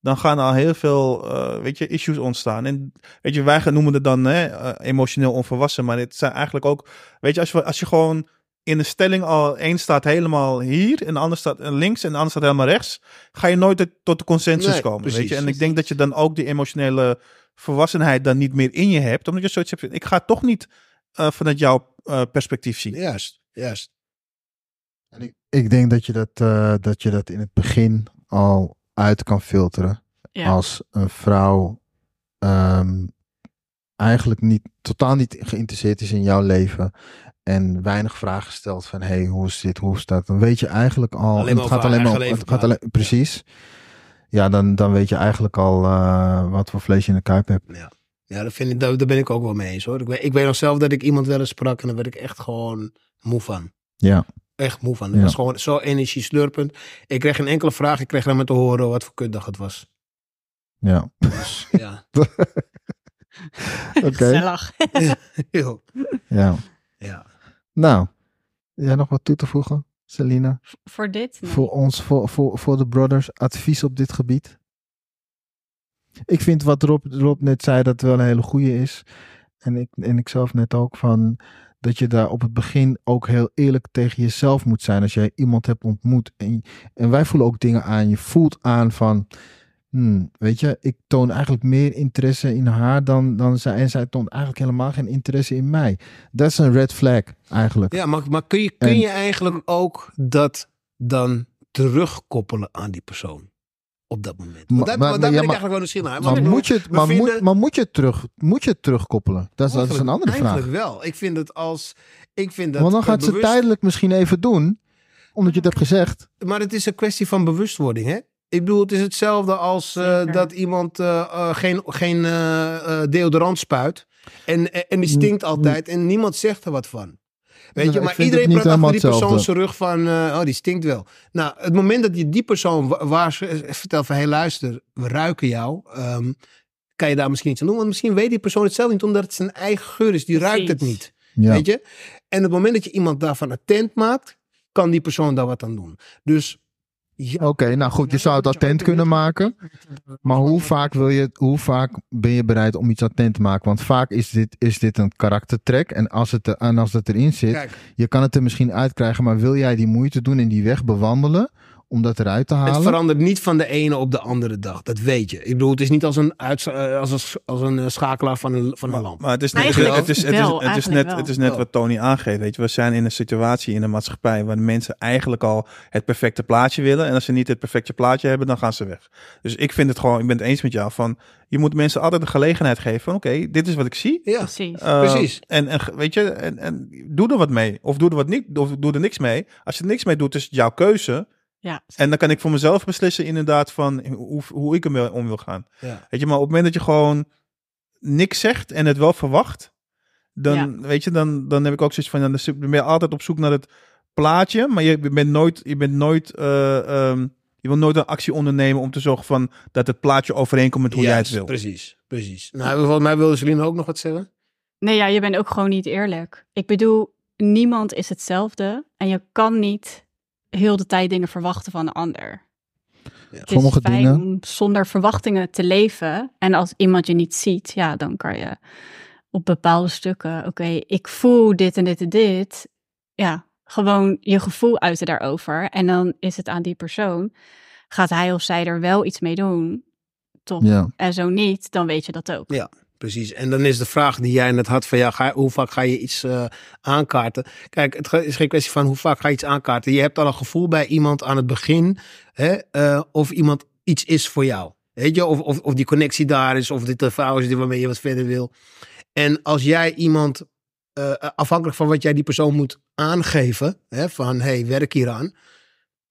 dan gaan er al heel veel, eh, weet je, issues ontstaan. En weet je, wij noemen het dan hè, eh, emotioneel onvolwassen, maar het zijn eigenlijk ook, weet je, als je, als je gewoon in de stelling al één staat helemaal hier en de ander staat links en de ander staat helemaal rechts, ga je nooit tot- de consensus
Nee,
komen, weet je. En ik denk dat je dan ook die emotionele volwassenheid dan niet meer in je hebt, omdat je zoiets hebt, ik ga toch niet eh, vanuit jouw eh, perspectief zien.
juist, juist.
En ik, ik denk dat je dat, eh, dat je dat in het begin al uit kan filteren.
Ja.
Als een vrouw ehm, eigenlijk niet, totaal niet geïnteresseerd is in jouw leven. En weinig vragen stelt van hey, hoe is dit, hoe is dat? Dan weet je eigenlijk al. Het gaat alleen maar het gaat alleen, Precies. Ja, dan, dan weet je eigenlijk al eh, wat voor vlees je in de kuip hebt.
Ja, dat vind ik, daar, daar ben ik ook wel mee eens hoor. Ik weet, ik weet nog zelf dat ik iemand wel eens sprak en dan werd ik echt gewoon moe van.
Ja.
Echt moe van.
Ja.
Het was gewoon zo energieslurpend. Ik kreeg geen enkele vraag. Ik kreeg alleen maar te horen wat voor kutdag het was.
Ja.
Dus ja.
Oké.
Gezellig.
Yo.
Ja.
ja.
Nou, jij nog wat toe te voegen, Selina?
Voor dit? Nee.
Voor ons, voor, voor, voor de brothers, advies op dit gebied? Ik vind wat Rob, Rob net zei, dat wel een hele goede is. En ik, en ik zelf net ook van dat je daar op het begin ook heel eerlijk tegen jezelf moet zijn. Als jij iemand hebt ontmoet. En, en wij voelen ook dingen aan. Je voelt aan van, hmm, weet je, ik toon eigenlijk meer interesse in haar dan, dan zij. En zij toont eigenlijk helemaal geen interesse in mij. Dat is een red flag eigenlijk.
Ja, maar, maar kun, je, kun
En-
je eigenlijk ook dat dan terugkoppelen aan die persoon? Op dat moment.
Maar-
daar,
maar-
want
ja,
daar ben ik eigenlijk wel nieuwsgierig naar.
Maar moet je het, maar moet, maar moet je het terug, moet je het terugkoppelen? Dat is, dat is een andere vraag.
Eigenlijk wel. Ik vind het als... Ik vind dat
Want dan
het
gaat ze tijdelijk misschien even doen, omdat je het hebt gezegd.
Maar het is een kwestie van bewustwording, hè? Ik bedoel, het is hetzelfde als eh, dat iemand eh, eh, geen, geen deodorant spuit. En, en en die stinkt altijd en niemand zegt er wat van. Weet je, maar iedereen praat achter die persoon
hetzelfde.
zijn rug van, eh, oh, die stinkt wel. Nou, het moment dat je die persoon wa- waar vertelt van, hé hey, luister, we ruiken jou. ehm, kan je daar misschien iets aan doen? Want misschien weet die persoon het zelf niet, omdat het zijn eigen geur is. Die ruikt het niet.
Ja.
Weet je? En op het moment dat je iemand daarvan attent maakt, kan die persoon daar wat aan doen. Dus Ja,
Oké, nou goed, je zou het attent kunnen maken. Maar hoe vaak, wil je, hoe vaak ben je bereid om iets attent te maken? Want vaak is dit, is dit een karaktertrek. En als, het, er- en als het erin zit,
Kijk,
je kan het er misschien uitkrijgen. Maar wil jij die moeite doen en die weg bewandelen om dat eruit te
het
halen?
verandert niet van de ene op de andere dag. Dat weet je. Ik bedoel, het is niet als een, uitza- eh, als een, als een eh, schakelaar van een, van een lamp.
Maar het is, net- het,
Eigenlijk
het is, het is,
wel,
het is
eigenlijk
net,
wel.
het is net
Wel.
wat Tony aangeeft. Weet je, we zijn in een situatie in de maatschappij waar de mensen eigenlijk al het perfecte plaatje willen. En als ze niet het perfecte plaatje hebben, dan gaan ze weg. Dus ik vind het gewoon, ik ben het eens met jou van, je moet mensen altijd de gelegenheid geven van, oké, dit is wat ik zie.
Ja,
Precies.
Uh,
Precies.
En, en weet je, en, en doe er wat mee. Of doe er wat niet, of doe er niks mee. Als je er niks mee doet, is het jouw keuze.
Ja.
En dan kan ik voor mezelf beslissen inderdaad van hoe, hoe ik ermee om wil gaan.
ja.
Weet je, maar op het moment dat je gewoon niks zegt en het wel verwacht, dan
Ja.
weet je, dan, dan heb ik ook zoiets van, dan ben je altijd op zoek naar het plaatje, maar je bent nooit, je bent nooit, eh, ehm, je wil nooit een actie ondernemen om te zorgen van dat het plaatje overeenkomt met hoe jij het wil.
Precies, precies. Nou, volgens mij wilde Celine ook nog wat zeggen.
Nee, ja, je bent ook gewoon niet eerlijk. Ik bedoel, niemand is hetzelfde. En je kan niet heel de tijd dingen verwachten van een ander. Het
Sommige
is fijn
dingen-
om zonder verwachtingen te leven. En als iemand je niet ziet, ja, dan kan je op bepaalde stukken, oké, ik voel dit en dit en dit. Ja, gewoon je gevoel uiten daarover. En dan is het aan die persoon. Gaat hij of zij er wel iets mee doen? Top.
Ja.
En zo niet, dan weet je dat ook.
Ja. Precies. En dan is de vraag die jij net had van ja, ga, hoe vaak ga je iets eh, aankaarten? Kijk, het is geen kwestie van hoe vaak ga je iets aankaarten. Je hebt al een gevoel bij iemand aan het begin hè, eh, of iemand iets is voor jou. Weet je, of, of, die connectie daar is, of dit de vrouw is die waarmee je wat verder wil. En als jij iemand, eh, afhankelijk van wat jij die persoon moet aangeven, hè, van hey, werk hieraan,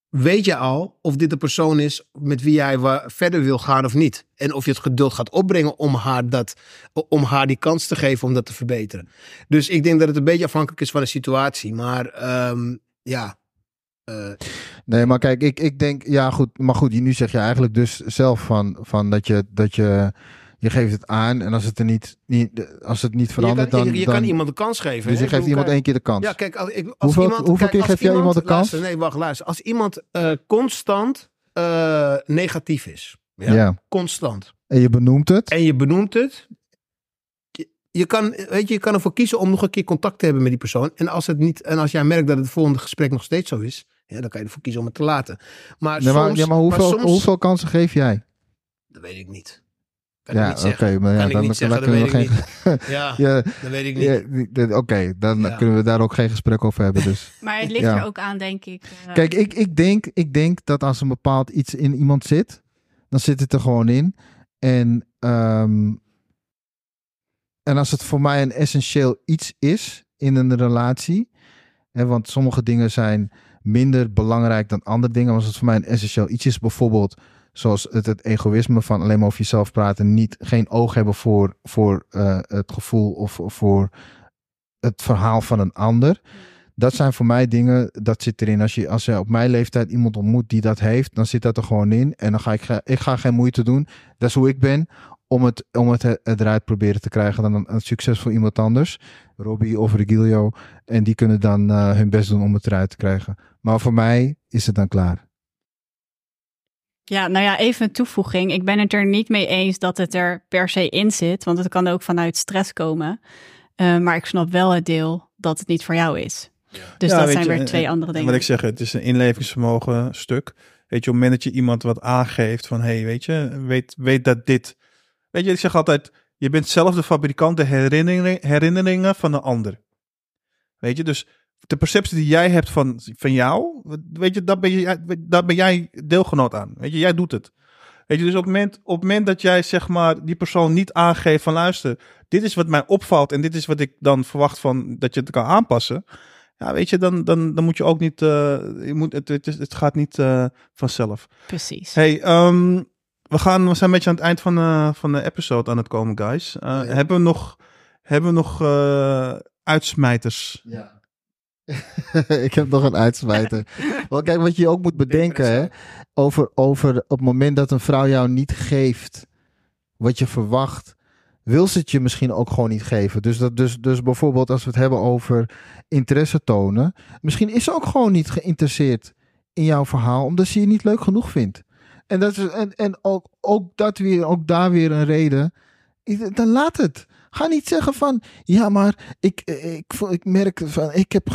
weet je al of dit de persoon is met wie jij verder wil gaan of niet. En of je het geduld gaat opbrengen om haar, dat, om haar die kans te geven om dat te verbeteren. Dus ik denk dat het een beetje afhankelijk is van de situatie. Maar ehm, ja, eh,
Nee, maar kijk, ik, ik denk, ja goed, maar goed, nu zeg je eigenlijk dus zelf van, van dat je, dat je, je geeft het aan en als het er niet, niet als het niet
je,
verandert,
kan,
dan,
je, je
dan
kan iemand een kans geven.
dus je geeft iemand
kijk,
één keer de kans.
Ja, kijk, als, ik, als
Hoeveel-
iemand,
hoeveel
kijk,
keer geef jij iemand een kans?
Luister, nee, wacht, luister. Als iemand eh, constant eh, negatief is. Ja?
ja.
Constant.
En je benoemt het.
En je benoemt het. Je, je kan, weet je, je kan ervoor kiezen om nog een keer contact te hebben met die persoon. En als, het niet, en als jij merkt dat het volgende gesprek nog steeds zo is, ja, dan kan je ervoor kiezen om het te laten. Maar
Nee, maar,
soms,
ja, maar hoeveel,
soms-
hoeveel kansen geef jij?
Dat weet ik niet.
Ja, oké, maar ja,
kan ik
dan,
niet
dan
zeggen, dat
kunnen we geen.
Ja,
Ja,
dat weet ik niet.
ja, oké, dan
Ja.
kunnen we daar ook geen gesprek over hebben. Dus.
Maar het ligt
Ja.
er ook aan, denk ik. eh,
Kijk, ik, ik, denk, ik denk dat als een bepaald iets in iemand zit, dan zit het er gewoon in. En, ehm, en als het voor mij een essentieel iets is in een relatie, hè, want sommige dingen zijn minder belangrijk dan andere dingen. Maar als het voor mij een essentieel iets is, bijvoorbeeld zoals het, het egoïsme van alleen maar over jezelf praten, niet, geen oog hebben voor, voor eh, het gevoel of voor het verhaal van een ander. Dat zijn voor mij dingen, dat zit erin. Als je, als je op mijn leeftijd iemand ontmoet die dat heeft, dan zit dat er gewoon in. En dan ga ik, ik ga geen moeite doen. Dat is hoe ik ben. Om het, om het eruit proberen te krijgen dan een, een succesvol iemand anders. Robbie of Regilio. En die kunnen dan eh, hun best doen om het eruit te krijgen. Maar voor mij is het dan klaar.
Ja, nou ja, even een toevoeging. Ik ben het er niet mee eens dat het er per se in zit, want het kan ook vanuit stress komen. Eh, maar ik snap wel het deel dat het niet voor jou is. Dus
Ja,
dat
weet
zijn
je,
weer twee
en-
andere
en
dingen.
Wat ik zeg, het is een inlevingsvermogen stuk. Weet je, op het moment dat je iemand wat aangeeft van, hey, weet je, weet, weet dat dit... Weet je, ik zeg altijd, je bent zelf de fabrikant de herinneringen, herinneringen van de ander. Weet je, dus de perceptie die jij hebt van, van jou, weet je, daar ben, je, daar ben jij deelgenoot aan. Weet je, jij doet het. Weet je, dus op het, moment, op het moment dat jij zeg maar die persoon niet aangeeft van luister, dit is wat mij opvalt en dit is wat ik dan verwacht van dat je het kan aanpassen. Ja, weet je, dan, dan, dan moet je ook niet, eh, je moet, het, het, gaat niet eh, vanzelf.
Precies.
Hey, ehm, we, gaan, we zijn een beetje aan het eind van, de van de episode aan het komen, guys. Uh,
Ja.
Hebben we nog, hebben we nog eh, uitsmijters?
Ja. ik heb nog een uitsmijter. Wel, kijk, wat je ook moet bedenken, hè, over, over op het moment dat een vrouw jou niet geeft wat je verwacht, wil ze het je misschien ook gewoon niet geven. Dus, dat, dus, dus bijvoorbeeld als we het hebben over interesse tonen, misschien is ze ook gewoon niet geïnteresseerd in jouw verhaal omdat ze je niet leuk genoeg vindt. En, dat is, en, en ook, ook, dat weer, ook daar weer een reden. Dan laat het. Ga niet zeggen van, ja, maar ik, ik, ik merk van, ik heb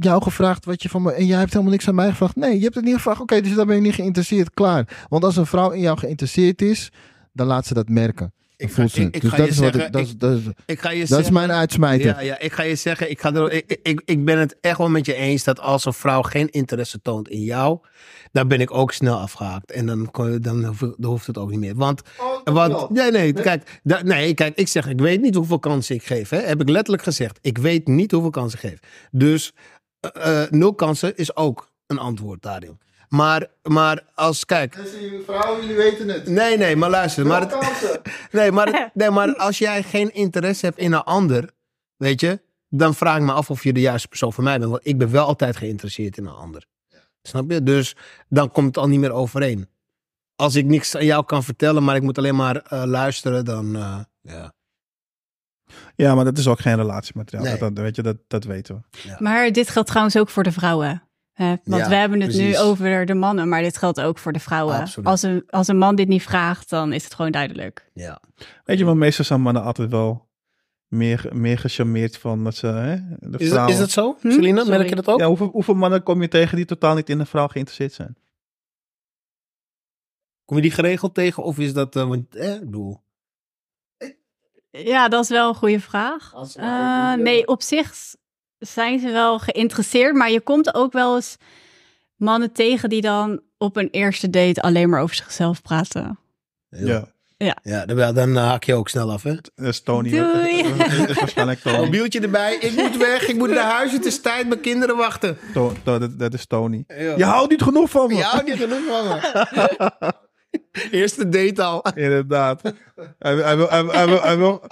jou gevraagd wat je van me, en jij hebt helemaal niks aan mij gevraagd. Nee, je hebt het niet gevraagd. Oké, dus dan ben je niet geïnteresseerd. Klaar. Want als een vrouw in jou geïnteresseerd is, dan laat ze dat merken.
Ik
Ik
ga,
voelt ze.
ik, ik
dus
ga
dat
je
is wat
zeggen,
ik, dat, is,
ik,
dat, is,
ik ga je
dat is mijn uitsmijter.
Ja, ja, ik ga je zeggen, ik, ga er, ik, ik, ik ben het echt wel met je eens dat als een vrouw geen interesse toont in jou, dan ben ik ook snel afgehaakt. En dan, dan, hoef- dan hoeft het ook niet meer. Want, want nee, nee, kijk, da- nee, kijk, ik zeg, ik weet niet hoeveel kansen ik geef. Hè, heb ik letterlijk gezegd. Ik weet niet hoeveel kansen ik geef. Dus eh, eh, nul kansen is ook een antwoord daarin. Maar, maar als, kijk,
Vrouwen, jullie weten het.
nee, nee, maar luister. Maar het, Nee maar, nee, maar als jij geen interesse hebt in een ander, weet je, dan vraag ik me af of je de juiste persoon voor mij bent. Want ik ben wel altijd geïnteresseerd in een ander. Snap je? Dus dan komt het al niet meer overeen. Als ik niks aan jou kan vertellen, maar ik moet alleen maar eh, luisteren, dan eh, ja.
Ja, maar dat is ook geen relatiemateriaal.
Nee.
Dat, dat, weet je, dat, dat weten we.
Maar dit geldt trouwens ook voor de vrouwen. Hè? want
Ja,
we hebben het nu over de mannen, maar dit geldt ook voor de vrouwen.
Absoluut.
Als een, als een man dit niet vraagt, dan is het gewoon duidelijk.
ja.
Weet je, maar meestal zijn mannen altijd wel meer, meer gecharmeerd van dat ze... Hè, de
Is, dat,
vrouw-
is dat zo,
Hm?
Selina? Merk je dat ook?
Ja, hoeveel, hoeveel mannen kom je tegen die totaal niet in een vrouw geïnteresseerd zijn?
Kom je die geregeld tegen of is dat, eh, want, eh, ik bedoel...
Ja, dat is wel een goede vraag. Eh, nee, op zich zijn ze wel geïnteresseerd, maar je komt ook wel eens mannen tegen die dan op een eerste date alleen maar over zichzelf praten.
Ja, ja dan, dan haak je ook snel af, hè?
Dat is Tony.
Doei.
Dat is waarschijnlijk Tony.
Mobieltje erbij, ik moet weg, ik moet naar huis, het is tijd, mijn kinderen wachten.
To- to- dat, dat is Tony.
Ja.
Je houdt niet genoeg van me.
Je houdt niet genoeg van me. Eerste date al.
Inderdaad. Hij, wil- hij, wil, hij, wil- hij, wil,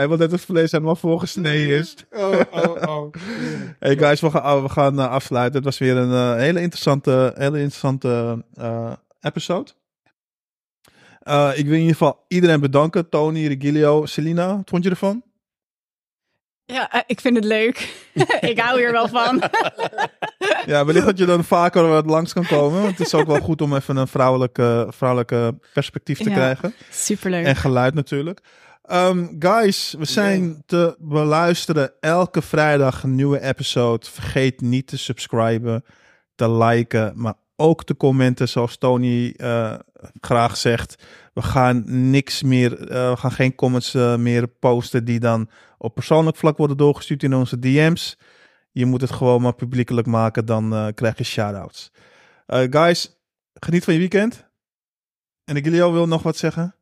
hij, wil, dat het vlees helemaal voorgesneden is.
Oh, oh, oh.
Hey guys, we gaan, we gaan eh, afsluiten. Het was weer een eh, hele interessante, hele interessante eh, episode. Eh, ik wil in ieder geval iedereen bedanken. Tony, Regilio, Selina. Wat vond je ervan?
Ja, ik vind het leuk. ik hou hier wel van.
Ja, wellicht dat je dan vaker wat langs kan komen. Want het is ook wel goed om even een vrouwelijke, vrouwelijke perspectief te
Ja.
krijgen.
Superleuk.
En geluid natuurlijk. Ehm, guys, we zijn te beluisteren elke vrijdag een nieuwe episode. Vergeet niet te subscriben, te liken, maar ook te commenten zoals Tony eh, graag zegt. We gaan niks meer, eh, we gaan geen comments eh, meer posten die dan op persoonlijk vlak worden doorgestuurd in onze DM's. Je moet het gewoon maar publiekelijk maken, dan krijg je shout-outs. Guys, geniet van je weekend. En ik jullie wil nog wat zeggen.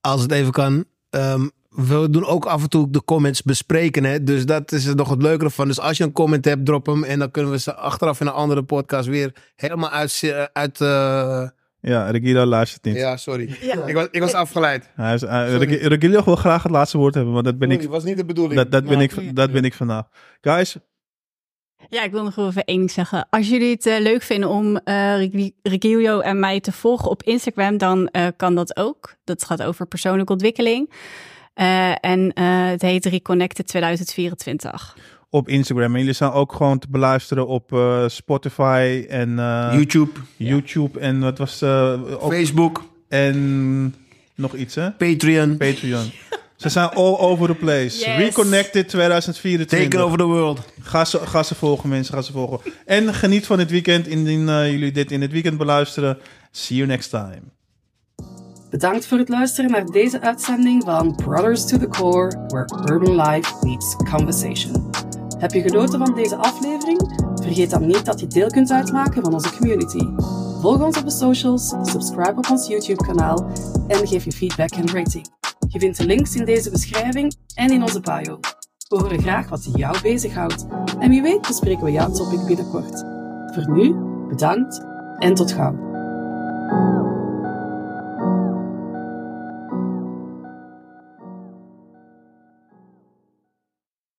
Als het even kan. Ehm, we doen ook af en toe de comments bespreken. Hè? Dus dat is er nog het leukere van. Dus als je een comment hebt, drop hem. En dan kunnen we ze achteraf in een andere podcast weer helemaal uit... uit eh,
Ja, Regilio luistert niet.
Ja, sorry.
Ja.
Ik, was, ik was afgeleid.
Hij is, Regilio wil graag het laatste woord hebben, maar dat ben ik,
Dat was niet de bedoeling.
dat, dat ben ik, dat ben ik vandaag. Guys,
Ja, ik wil nog even één ding zeggen. Als jullie het eh, leuk vinden om eh Regi- Regilio en mij te volgen op Instagram, dan eh, kan dat ook. Dat gaat over persoonlijke ontwikkeling. Eh, en eh, het heet Reconnected 2024.
op Instagram. En jullie zijn ook gewoon te beluisteren op eh, Spotify en eh,
YouTube,
YouTube. En wat was eh, ook,
Facebook,
En nog iets, hè?
Patreon.
Patreon. Ze zijn all over the place.
Yes.
Reconnected 2024.
Taken over the world.
Ga ze, ga ze volgen, mensen. Ga ze volgen. En geniet van het weekend indien eh, jullie dit in het weekend beluisteren. See you next time.
Bedankt voor het luisteren naar deze uitzending van Brothers to the Core, where urban life meets conversation. Heb je genoten van deze aflevering? Vergeet dan niet dat je deel kunt uitmaken van onze community. Volg ons op de socials, subscribe op ons YouTube-kanaal en geef je feedback en rating. Je vindt de links in deze beschrijving en in onze bio. We horen graag wat jou bezighoudt en wie weet bespreken we jouw topic binnenkort. Voor nu, bedankt en tot gauw.